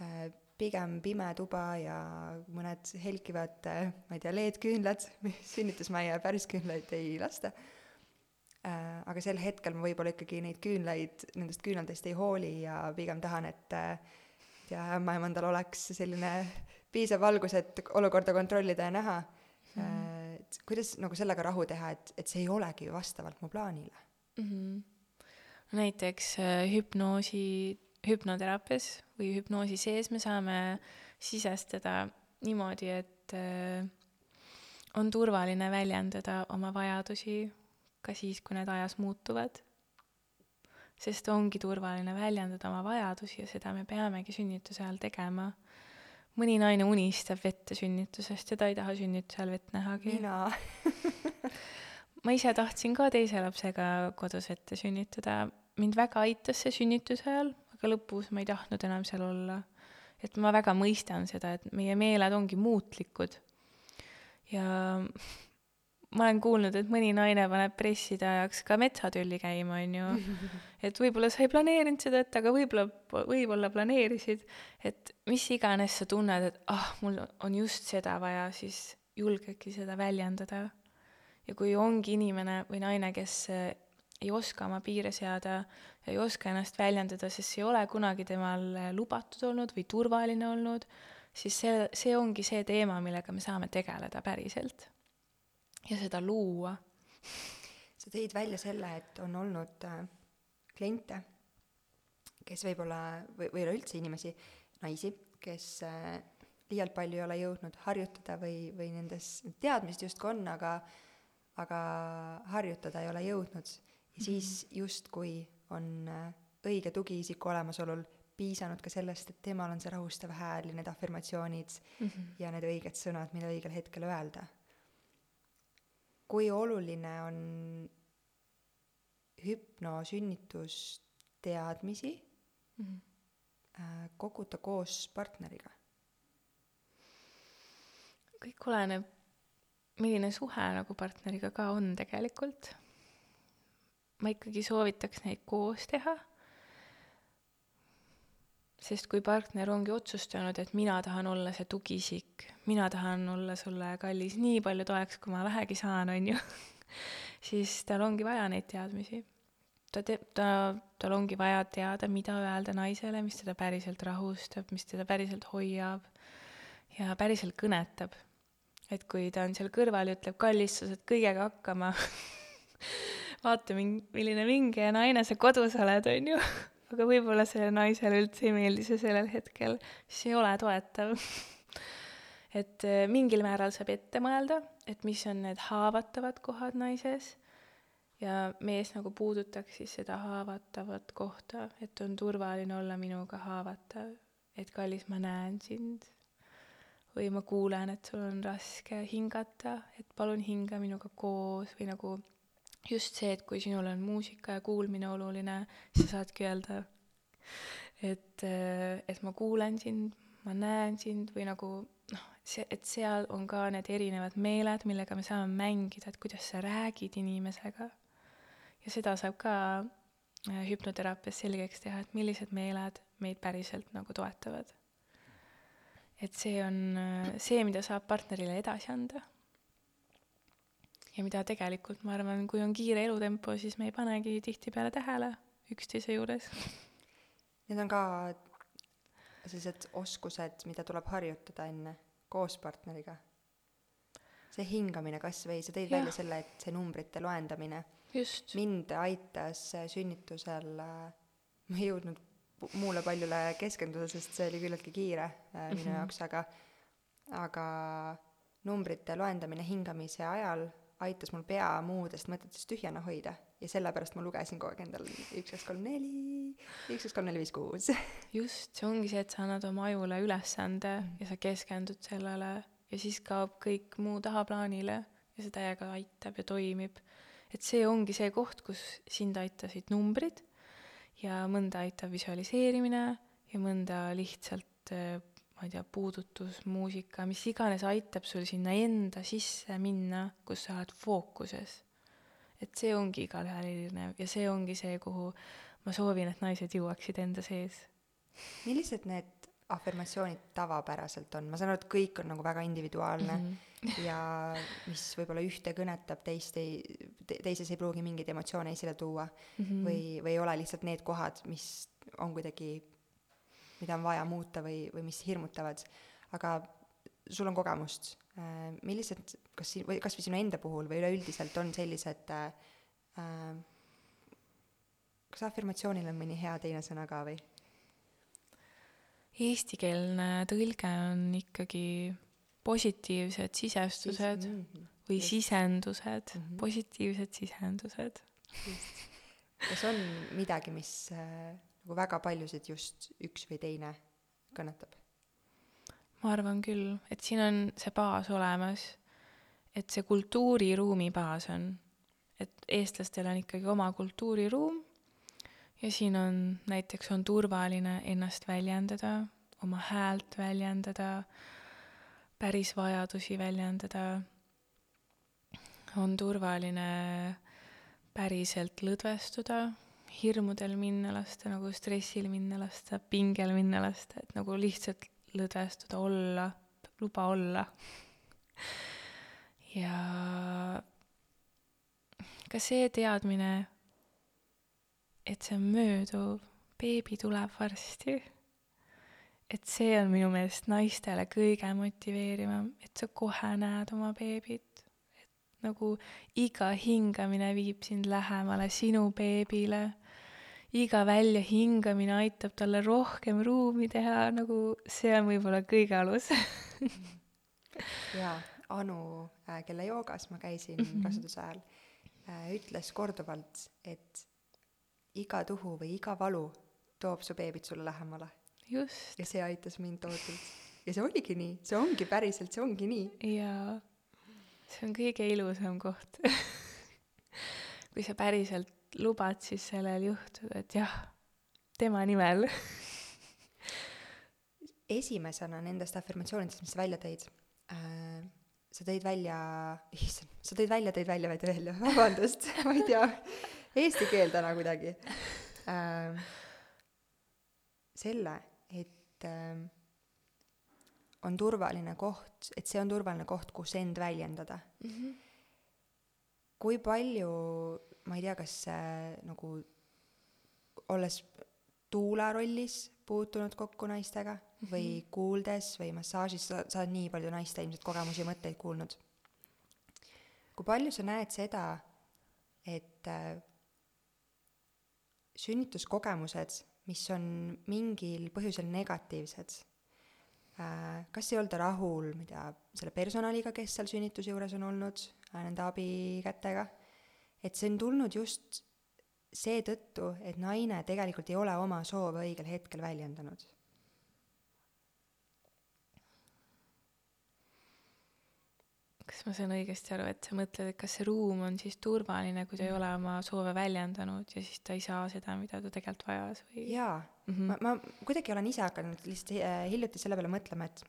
Speaker 1: äh pigem pime tuba ja mõned helkivad, ma ei tea, LED-küünlad, <laughs> sünnitusmajja päris küünlaid ei lasta. Äh, aga sel hetkel ma võib-olla ikkagi neid küünlaid, nendest küünaldest ei hooli ja pigem tahan, et äh, tea, ämmaemandal oleks selline piisav valgus, et olukorda kontrollida ja näha mm. -hmm. et kuidas nagu sellega rahu teha, et, et see ei olegi vastavalt mu plaanile
Speaker 2: mm. -hmm. näiteks hüpnoosi hüpnoteraapias või hüpnoosi sees me saame sisestada niimoodi, et on turvaline väljendada oma vajadusi ka siis, kui need ajas muutuvad. sest ongi turvaline väljendada oma vajadusi ja seda me peamegi sünnituse ajal tegema. mõni naine unistab vette sünnitusest ja ta ei taha sünnituse ajal vett nähagi.
Speaker 1: mina <laughs>
Speaker 2: ma ise tahtsin ka teise lapsega kodus ette sünnitada, mind väga aitas see sünnituse ajal, aga lõpus ma ei tahtnud enam seal olla. et ma väga mõistan seda, et meie meeled ongi muutlikud. ja <laughs> ma olen kuulnud, et mõni naine paneb presside ajaks ka metsatülli käima, on ju. <laughs> et võib-olla sa ei planeerinud seda ette, aga võib-olla, võib-olla planeerisid, et mis iganes sa tunned, et ah, mul on just seda vaja, siis julgedki seda väljendada. ja kui ongi inimene või naine, kes ei oska oma piire seada, ei oska ennast väljendada, sest see ei ole kunagi temal lubatud olnud või turvaline olnud, siis see, see ongi see teema, millega me saame tegeleda päriselt. Ja seda luua.
Speaker 1: sa tõid välja selle, et on olnud äh, kliente, kes võib-olla, või, või üleüldse inimesi, naisi, kes äh, liialt palju ei ole jõudnud harjutada või, või nendes teadmised justkui on, aga aga harjutada ei ole jõudnud ja siis justkui on äh, õige tugiisiku olemasolul piisanud ka sellest, et temal on see rahustav hääl ja need afirmatsioonid mm -hmm. ja need õiged sõnad, mida õigel hetkel öelda. Kui oluline on hüpnosünnitusteadmisi mm -hmm. koguda koos partneriga?
Speaker 2: kõik oleneb, milline suhe nagu partneriga ka on tegelikult ma ikkagi soovitaks neid koos teha. Sest kui partner ongi otsustanud, et mina tahan olla see tugiisik, mina tahan olla sulle kallis nii palju toeks, kui ma vähegi saan, on ju, <laughs> siis tal ongi vaja neid teadmisi. ta teeb, ta, tal ongi vaja teada, mida öelda naisele, mis teda päriselt rahustab, mis teda päriselt hoiab ja päriselt kõnetab. et kui ta on seal kõrval ja ütleb, kallis, sa saad kõigega hakkama <laughs> vaata, milline vinge naine sa kodus oled, on ju. <laughs> aga võib-olla sellele naisele üldse ei meeldi see sellel hetkel, siis ei ole toetav. <laughs> et äh, mingil määral saab ette mõelda, et mis on need haavatavad kohad naises ja mees nagu puudutaks siis seda haavatavat kohta, et on turvaline olla minuga haavatav, et kallis, ma näen sind. või ma kuulen, et sul on raske hingata, et palun hinga minuga koos või nagu just see, et kui sinul on muusika ja kuulmine oluline, sa saadki öelda, et, et ma kuulen sind, ma näen sind või nagu noh, see, et seal on ka need erinevad meeled, millega me saame mängida, et kuidas sa räägid inimesega. ja seda saab ka äh, hüpnoteraapias selgeks teha, et millised meeled meid päriselt nagu toetavad. et see on äh, see, mida saab partnerile edasi anda. Ja mida tegelikult, ma arvan, kui on kiire elutempo, siis me ei panegi tihtipeale tähele üksteise juures.
Speaker 1: Need on ka sellised oskused, mida tuleb harjutada enne koos partneriga. see hingamine kas või, sa tõid
Speaker 2: Jah.
Speaker 1: välja selle, et see numbrite loendamine mind aitas sünnitusel, ma ei jõudnud muule paljule keskenduda, sest see oli küllaltki kiire äh, minu
Speaker 2: Mhm.
Speaker 1: jaoks, aga aga numbrite loendamine hingamise ajal aitas mul pea muudest mõtetest tühjana hoida ja sellepärast ma lugesin kogu aeg endale üks, kaks, kolm, neli, üks, kaks, kolm, neli, viis, kuus. <laughs>
Speaker 2: just, see ongi see, et sa annad oma ajule ülesande ja sa keskendud sellele ja siis kaob kõik muu tahaplaanile ja see täiega aitab ja toimib. et see ongi see koht, kus sind aitasid numbrid ja mõnda aitab visualiseerimine ja mõnda lihtsalt äh, ma ei tea, puudutus, muusika, mis iganes aitab sul sinna enda sisse minna, kus sa oled fookuses. et see ongi igalühel erinev ja see ongi see, kuhu ma soovin, et naised jõuaksid enda sees
Speaker 1: millised need afirmatsioonid tavapäraselt on, ma saan aru, et kõik on nagu väga individuaalne mm -hmm. <laughs> ja mis võib-olla ühte kõnetab, teist ei te,, teises ei pruugi mingeid emotsioone esile tuua mm -hmm. või, või ei ole lihtsalt need kohad, mis on kuidagi, mida on vaja muuta või, või mis hirmutavad. aga sul on kogemust, millised, kas siin, või kas või sinu enda puhul või üleüldiselt on sellised äh, äh, kas afirmatsioonil on mõni hea teine sõna ka või?
Speaker 2: Eestikeelne tõlge on ikkagi positiivsed sisestused
Speaker 1: mm -hmm.
Speaker 2: või
Speaker 1: just.
Speaker 2: sisendused
Speaker 1: Mhm.
Speaker 2: positiivsed sisendused.
Speaker 1: kas on midagi, mis äh, nagu väga paljusid just üks või teine kõnetab?
Speaker 2: ma arvan küll, et siin on see baas olemas, et see kultuuriruumi baas on, et eestlastel on ikkagi oma kultuuriruum ja siin on näiteks on turvaline ennast väljendada, oma häält väljendada, päris vajadusi väljendada. on turvaline päriselt lõdvestuda, hirmudel minna lasta, nagu stressil minna lasta, pingel minna lasta, et nagu lihtsalt lõdvestuda, olla, luba olla. ja ka see teadmine, et see on mööduv, beebi tuleb varsti. et see on minu meelest naistele kõige motiveerivam, et sa kohe näed oma beebit. et nagu iga hingamine viib sind lähemale sinu beebile. Iga väljahingamine aitab talle rohkem ruumi teha, nagu see on võib-olla kõige alus <laughs>
Speaker 1: jaa, Anu, kelle joogas ma käisin mm -hmm. raseduse ajal, ütles korduvalt, et iga tuhu või iga valu toob su beebit sulle lähemale
Speaker 2: just
Speaker 1: ja see aitas mind tohutult. ja see oligi nii, see ongi päriselt, see ongi nii.
Speaker 2: jaa, see on kõige ilusam koht <laughs> kui sa päriselt lubad siis sellel juhtuda, et jah, tema nimel <laughs>
Speaker 1: esimesena nendest afirmatsioonidest, mis sa välja tõid äh,, sa tõid välja, issand, sa tõid välja, tõid välja, tõid välja, vabandust <laughs> ma ei tea, eesti keel täna kuidagi äh,. selle, et äh, on turvaline koht, et see on turvaline koht, kus end väljendada mm. -hmm. kui palju, ma ei tea, kas äh, nagu olles tuula rollis puutunud kokku naistega või -hmm. kuuldes või massaažis, sa, sa oled nii palju naiste ilmselt kogemusi ja mõtteid kuulnud. kui palju sa näed seda, et äh, sünnituskogemused, mis on mingil põhjusel negatiivsed äh,, kas ei olda rahul, ma ei tea, selle personaliga, kes seal sünnituse juures on olnud äh,, nende abikätega, et see on tulnud just seetõttu, et naine tegelikult ei ole oma soove õigel hetkel väljendanud.
Speaker 2: kas ma saan õigesti aru, et sa mõtled, et kas see ruum on siis turvaline, kui ta ei ole oma soove väljendanud ja siis ta ei saa seda, mida ta tegelikult vajas või?
Speaker 1: jaa
Speaker 2: Mhm.
Speaker 1: ma, ma kuidagi olen ise hakanud lihtsalt äh, hiljuti selle peale mõtlema, et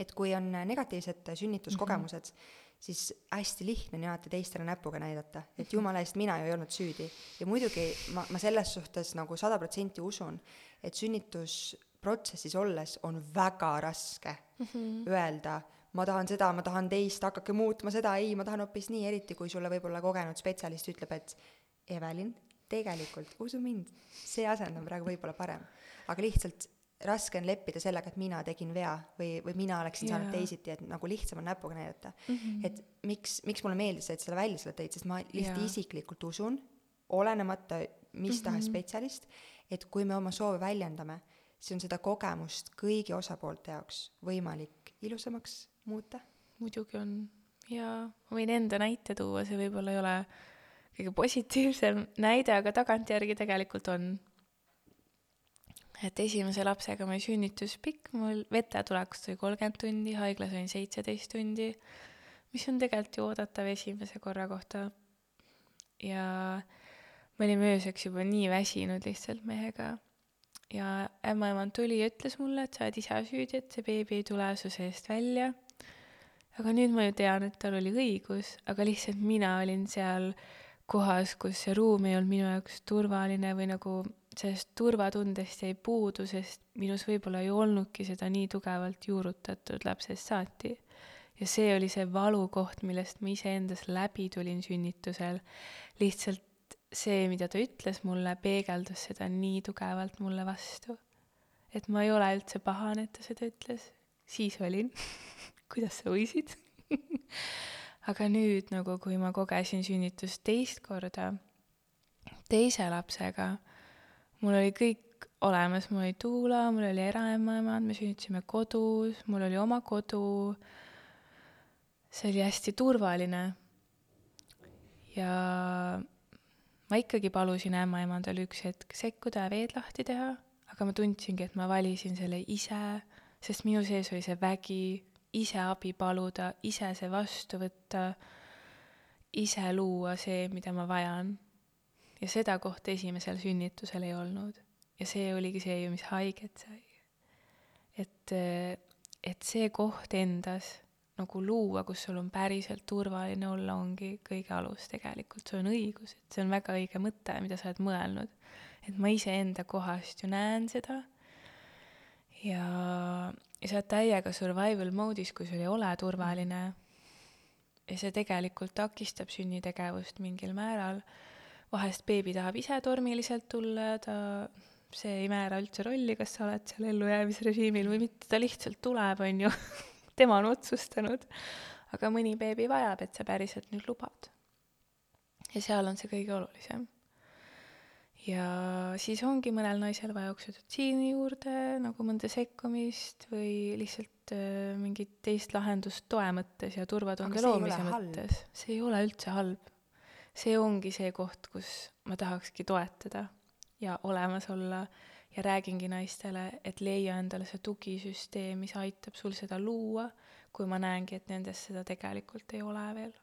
Speaker 1: et kui on negatiivsed sünnituskogemused mm, -hmm. Siis hästi lihtne on alati teistele näpuga näidata, et jumala eest, mina ju ei olnud süüdi. ja muidugi ma, ma selles suhtes nagu sada protsenti usun, et sünnitusprotsessis olles on väga raske mm -hmm. öelda, ma tahan seda, ma tahan teist, hakake muutma seda, ei, ma tahan hoopis nii, eriti kui sulle võib-olla kogenud spetsialist ütleb, et Evelin, tegelikult usu mind, see asend on praegu võib-olla parem. aga lihtsalt raske on leppida sellega, et mina tegin vea või, või mina oleksin yeah. saanud teisiti, et nagu lihtsam on näpuga näidata mm. -hmm. et miks, miks mulle meeldis, et selle välja selle tõid, sest ma lihtsalt yeah. isiklikult usun, olenemata mis tahes mm -hmm. spetsialist, et kui me oma soove väljendame, siis on seda kogemust kõigi osapoolte jaoks võimalik ilusamaks muuta.
Speaker 2: muidugi on ja ma võin enda näite tuua, see võib-olla ei ole kõige positiivsem näide, aga tagantjärgi tegelikult on et esimese lapsega meil sünnitus pikk, mul vete tulekust oli kolmkümmend tundi, haiglas olin seitseteist tundi, mis on tegelikult ju oodatav esimese korra kohta. ja me olime ööseks juba nii väsinud lihtsalt mehega. ja ämmaemand tuli ja ütles mulle, et sa oled ise süüdi, et see beebi ei tule su seest välja. aga nüüd ma ju tean, et tal oli õigus, aga lihtsalt mina olin seal kohas, kus see ruum ei olnud minu jaoks turvaline või nagu sellest turvatundest jäi puudu, sest minus võib-olla ei olnudki seda nii tugevalt juurutatud lapsest saati. ja see oli see valukoht, millest ma iseendas läbi tulin sünnitusel. lihtsalt see, mida ta ütles mulle, peegeldas seda nii tugevalt mulle vastu. et ma ei ole üldse pahane, et ta seda ütles, siis olin <laughs> kuidas sa võisid <laughs> aga nüüd nagu, kui ma kogesin sünnitust teist korda teise lapsega mul oli kõik olemas, mul oli tuula, mul oli eraemmaemand, me sünnitasime kodus, mul oli oma kodu. see oli hästi turvaline. ja ma ikkagi palusin ämmaemandal üks hetk sekkuda ja veed lahti teha, aga ma tundsingi, et ma valisin selle ise, sest minu sees oli see vägi, ise abi paluda, ise see vastu võtta, ise luua see, mida ma vajan ja seda kohta esimesel sünnitusel ei olnud. ja see oligi see ju, mis haiget sai. et, et see koht endas nagu luua, kus sul on päriselt turvaline olla, ongi kõige alus tegelikult, sul on õigus, et see on väga õige mõte, mida sa oled mõelnud. et ma iseenda kohast ju näen seda ja, ja sa oled täiega survival mode'is, kui sul ei ole turvaline. ja see tegelikult takistab sünnitegevust mingil määral vahest beebi tahab ise tormiliselt tulla ja ta, see ei määra üldse rolli, kas sa oled seal ellujäämisrežiimil või mitte, ta lihtsalt tuleb, on ju <laughs> tema on otsustanud. aga mõni beebi vajab, et sa päriselt nüüd lubad. ja seal on see kõige olulisem. ja siis ongi mõnel naisel vaja oksüdotsiini juurde nagu mõnda sekkumist või lihtsalt äh, mingit teist lahendust toe mõttes ja turvatunde loomise mõttes. see ei ole üldse halb see ongi see koht, kus ma tahakski toetada ja olemas olla ja räägingi naistele, et leia endale see tugisüsteem, mis aitab sul seda luua, kui ma näengi, et nendes seda tegelikult ei ole veel.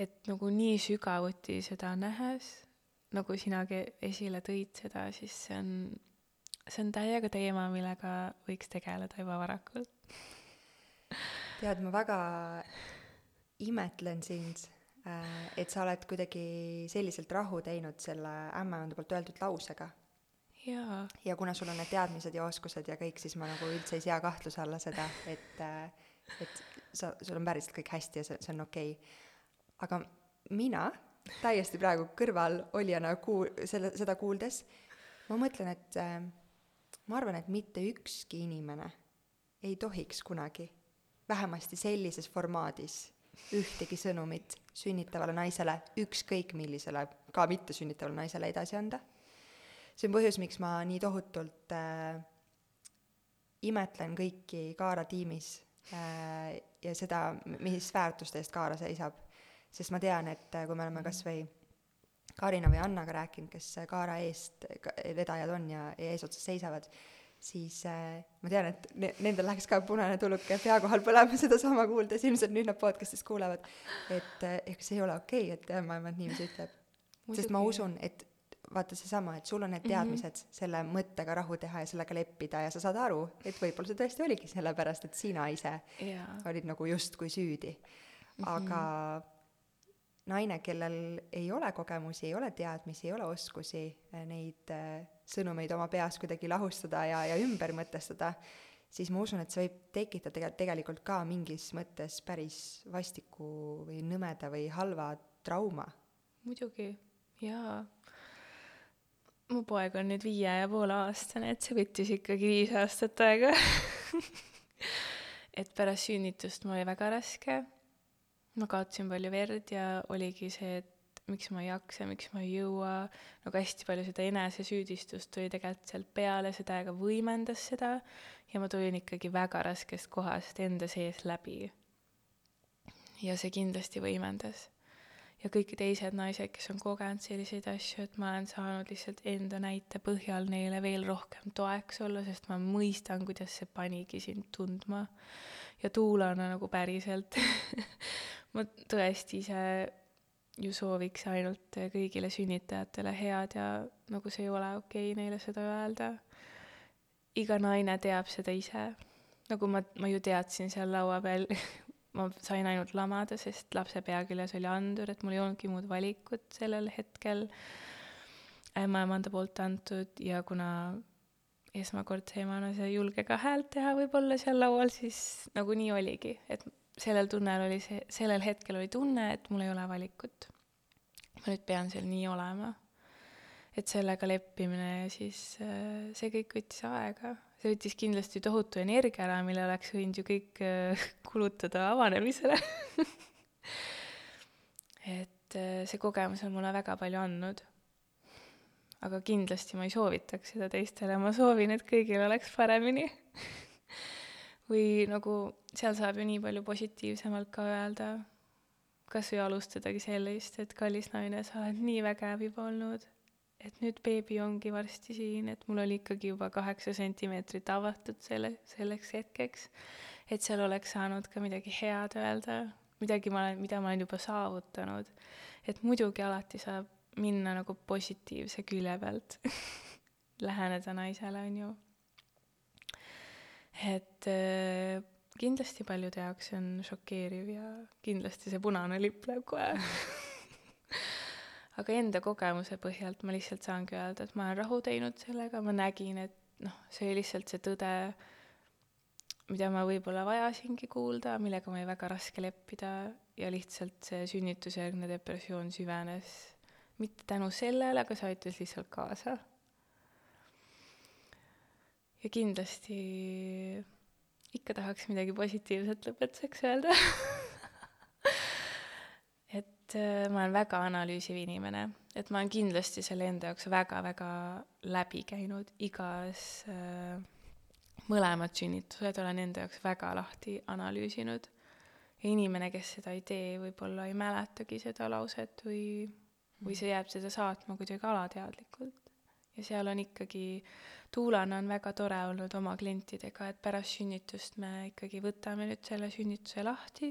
Speaker 2: et nagu nii sügavuti seda nähes, nagu sinagi esile tõid seda, siis see on, see on täiega teema, millega võiks tegeleda juba varakult.
Speaker 1: tead, ma väga imetlen sind et sa oled kuidagi selliselt rahu teinud selle ämmaemanda poolt öeldud lausega.
Speaker 2: jaa.
Speaker 1: ja kuna sul on need teadmised ja oskused ja kõik, siis ma nagu üldse ei sea kahtluse alla seda, et, äh, et sa, sul on päriselt kõik hästi ja see, see on okei okay.. aga mina täiesti praegu kõrvalolijana kuu-, selle, seda kuuldes, ma mõtlen, et äh, ma arvan, et mitte ükski inimene ei tohiks kunagi, vähemasti sellises formaadis ühtegi sõnumit sünnitavale naisele, ükskõik millisele, ka mittesünnitavale naisele edasi anda. see on põhjus, miks ma nii tohutult äh, imetlen kõiki Kaara tiimis äh, ja seda, mis väärtuste eest Kaara seisab. sest ma tean, et äh, kui me oleme kas või Karina või Annaga rääkinud, kes Kaara eest vedajad on ja, ja eesotsas seisavad, siis äh, ma tean, et ne-, nendel läheks ka punane tuluke pea kohal põlema sedasama kuuldes, ilmselt nüüd nad podcast'is kuulevad, et äh, ega see ei ole okei okay,, et ämmaemand niiviisi ütleb. sest ma usun, et vaata seesama, et sul on need
Speaker 2: Mhm.
Speaker 1: teadmised mm -hmm. selle mõttega rahu teha ja sellega leppida ja sa saad aru, et võib-olla see tõesti oligi sellepärast, et sina ise
Speaker 2: jaa.
Speaker 1: olid nagu justkui süüdi. aga naine, kellel ei ole kogemusi, ei ole teadmisi, ei ole oskusi eh, neid eh, sõnumeid oma peas kuidagi lahustada ja, ja ümber mõtestada, siis ma usun, et see võib tekitada tegelikult, tegelikult ka mingis mõttes päris vastiku või nõmeda või halva trauma.
Speaker 2: muidugi, jaa. mu poeg on nüüd viie ja poole aastane, et see võttis ikkagi viis aastat aega <laughs> et pärast sünnitust mul oli väga raske. Ma kaotasin palju verd ja oligi see, et miks ma ei jaksa, miks ma ei jõua, nagu hästi palju seda enesesüüdistust tuli tegelikult sealt peale, seda aega võimendas seda ja ma tulin ikkagi väga raskest kohast enda sees läbi. ja see kindlasti võimendas ja kõik teised naised, kes on kogenud selliseid asju, et ma olen saanud lihtsalt enda näite põhjal neile veel rohkem toeks olla, sest ma mõistan, kuidas see panigi sind tundma. ja Tuulana nagu päriselt <laughs> ma tõesti ise ju sooviks ainult kõigile sünnitajatele head ja nagu see ei ole okei okay neile seda öelda. iga naine teab seda ise. nagu ma, ma ju teadsin seal laua peal <laughs> ma sain ainult lamada, sest lapse pea küljes oli andur, et mul ei olnudki muud valikut sellel hetkel ämmaemanda poolt antud ja kuna esmakordse emana sa ei julge ka häält teha võib-olla seal laual, siis nagu nii oligi, et sellel tunnel oli see, sellel hetkel oli tunne, et mul ei ole valikut. ma nüüd pean seal nii olema. et sellega leppimine ja siis äh, see kõik võttis aega see võttis kindlasti tohutu energia ära, mille oleks võinud ju kõik äh, <laughs> kulutada avanemisele <laughs> et äh, see kogemus on mulle väga palju andnud. aga kindlasti ma ei soovitaks seda teistele, ma soovin, et kõigil oleks paremini <laughs> või nagu seal saab ju nii palju positiivsemalt ka öelda, kas või alustadagi sellist, et kallis naine, sa oled nii vägev juba olnud et nüüd beebi ongi varsti siin, et mul oli ikkagi juba kaheksa sentimeetrit avatud selle, selleks hetkeks, et seal oleks saanud ka midagi head öelda, midagi ma olen, mida ma olen juba saavutanud. et muidugi alati saab minna nagu positiivse külje pealt <laughs> läheneda naisele, on ju. Et äh, kindlasti paljude jaoks see on šokeeriv ja kindlasti see punane lipp läheb kohe <laughs> aga enda kogemuse põhjalt ma lihtsalt saangi öelda, et ma olen rahu teinud sellega, ma nägin, et noh, see oli lihtsalt see tõde, mida ma võib-olla vajasingi kuulda, millega mul oli väga raske leppida ja lihtsalt see sünnitusjärgne depressioon süvenes. mitte tänu sellele, aga see aitas lihtsalt kaasa. Ja kindlasti ikka tahaks midagi positiivset lõpetuseks öelda <laughs> et äh, ma olen väga analüüsiv inimene, et ma olen kindlasti selle enda jaoks väga-väga läbi käinud igas äh, mõlemad sünnitused olen enda jaoks väga lahti analüüsinud. ja inimene, kes seda ei tee, võib-olla ei mäletagi seda lauset või, või see jääb seda saatma kuidagi alateadlikult. ja seal on ikkagi, Tuulana on väga tore olnud oma klientidega, et pärast sünnitust me ikkagi võtame nüüd selle sünnituse lahti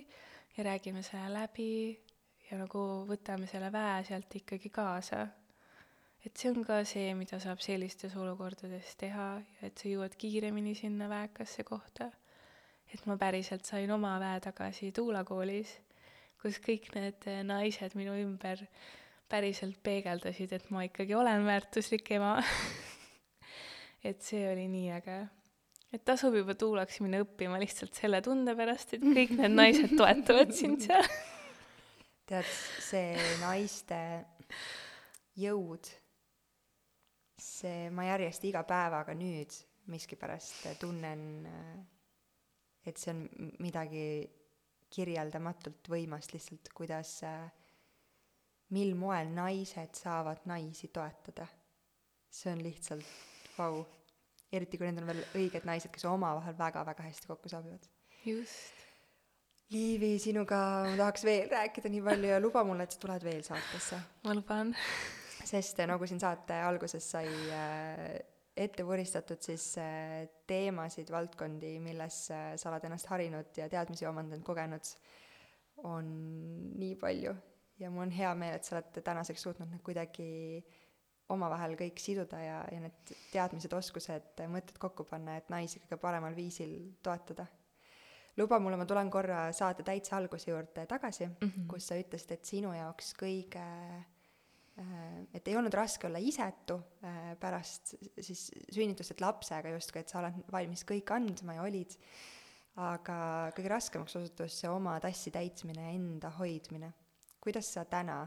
Speaker 2: ja räägime selle läbi ja nagu võtame selle väe sealt ikkagi kaasa. et see on ka see, mida saab sellistes olukordades teha ja et sa jõuad kiiremini sinna väekasse kohta. et ma päriselt sain oma väe tagasi Tuula koolis, kus kõik need naised minu ümber päriselt peegeldasid, et ma ikkagi olen väärtuslik ema <laughs> et see oli nii äge et tasub juba Tuulaks minna õppima lihtsalt selle tunde pärast, et kõik need naised toetavad sind <laughs> seal
Speaker 1: tead, see naiste jõud, see, ma järjest iga päevaga nüüd miskipärast tunnen, et see on midagi kirjeldamatult võimast lihtsalt, kuidas, mil moel naised saavad naisi toetada. see on lihtsalt vau. eriti kui need on veel õiged naised, kes omavahel väga-väga hästi kokku sobivad.
Speaker 2: just
Speaker 1: Liivi, sinuga ma tahaks veel rääkida nii palju ja luba mulle, et sa tuled veel saatesse.
Speaker 2: ma luban.
Speaker 1: sest nagu siin saate alguses sai äh, ette vuristatud, siis äh, teemasid, valdkondi, milles äh, sa oled ennast harinud ja teadmisi omandanud, kogenud, on nii palju. ja mul on hea meel, et sa oled tänaseks suutnud need kuidagi omavahel kõik siduda ja, ja need teadmised, oskused, mõtted kokku panna, et naisi kõige paremal viisil toetada. luba mulle, ma tulen korra saate täitsa alguse juurde tagasi mm, -hmm. kus sa ütlesid, et sinu jaoks kõige äh, et ei olnud raske olla isetu äh, pärast siis sünnitust, et lapsega justkui, et sa oled valmis kõik andma ja olid, aga kõige raskemaks osutus see oma tassi täitmine ja enda hoidmine. kuidas sa täna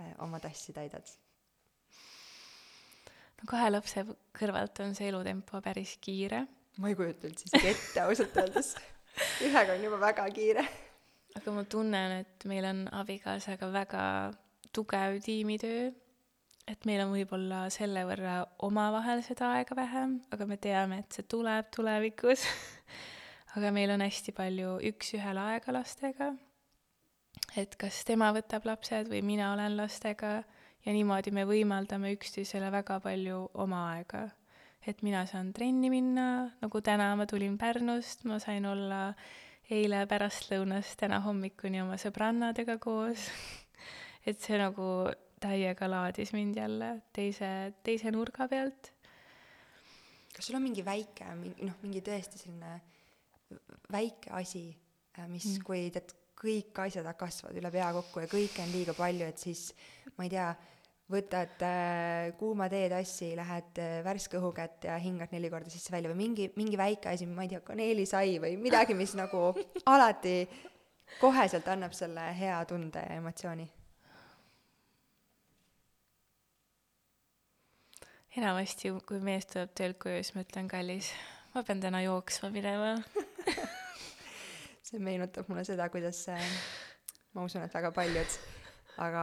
Speaker 1: äh, oma tassi täidad?
Speaker 2: No kahe lapse kõrvalt on see elutempo päris kiire.
Speaker 1: ma ei kujuta üldse isegi ette ausalt öeldes. ühega on juba väga kiire.
Speaker 2: aga ma tunnen, et meil on abikaasaga väga tugev tiimitöö. et meil on võib-olla selle võrra omavahel seda aega vähem, aga me teame, et see tuleb tulevikus <laughs> aga meil on hästi palju üks-ühele aega lastega. et kas tema võtab lapsed või mina olen lastega ja niimoodi me võimaldame üksteisele väga palju oma aega. et mina saan trenni minna, nagu täna ma tulin Pärnust, ma sain olla eile pärastlõunast täna hommikuni oma sõbrannadega koos <laughs> et see nagu täiega laadis mind jälle teise, teise nurga pealt.
Speaker 1: kas sul on mingi väike, noh, mingi tõesti selline väike asi, mis mm., kui tead, kõik asjad kasvavad üle pea kokku ja kõike on liiga palju, et siis ma ei tea, võtad äh, kuuma teetassi, lähed äh, värske õhu kätte ja hingad neli korda sisse välja või mingi, mingi väike asi, ma ei tea, kaneelisai või midagi, mis nagu <laughs> alati koheselt annab selle hea tunde ja emotsiooni.
Speaker 2: enamasti, kui mees tuleb töölt koju, siis ma ütlen, kallis, ma pean täna jooksma minema <laughs>
Speaker 1: see meenutab mulle seda, kuidas ma usun, et väga paljud aga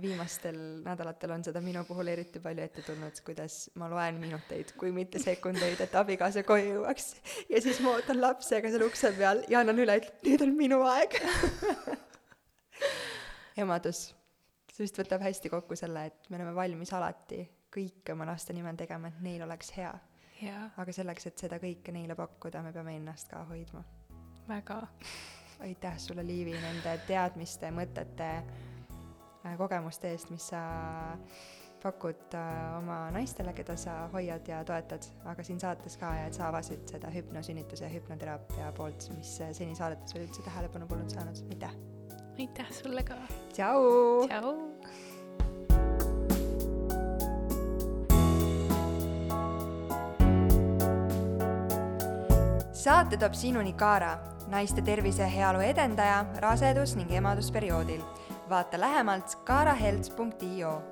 Speaker 1: viimastel nädalatel on seda minu puhul eriti palju ette tulnud, kuidas ma loen minuteid, kui mitte sekundeid, et abikaasa koju jõuaks. ja siis ma ootan lapsega seal ukse peal ja annan üle, et nüüd on minu aeg <laughs> emadus, see vist võtab hästi kokku selle, et me oleme valmis alati kõike oma laste nimel tegema, et neil oleks hea. aga selleks, et seda kõike neile pakkuda, me peame ennast ka hoidma.
Speaker 2: Väga.
Speaker 1: aitäh sulle, Liivi, nende teadmiste, mõtete Äh, kogemuste eest, mis sa pakud äh, oma naistele, keda sa hoiad ja toetad, aga siin saates ka ja et sa avasid seda hüpnosünnituse ja hüpnoteraapia poolt, mis seni saadetes veel üldse tähelepanu polnud saanud, aitäh!
Speaker 2: aitäh sulle ka!
Speaker 1: tšau!
Speaker 2: tšau!
Speaker 1: saate toob sinuni Kaara, naiste tervise ja heaolu edendaja rasedus- ning emadusperioodil. Vaata lähemalt kaaraheld.io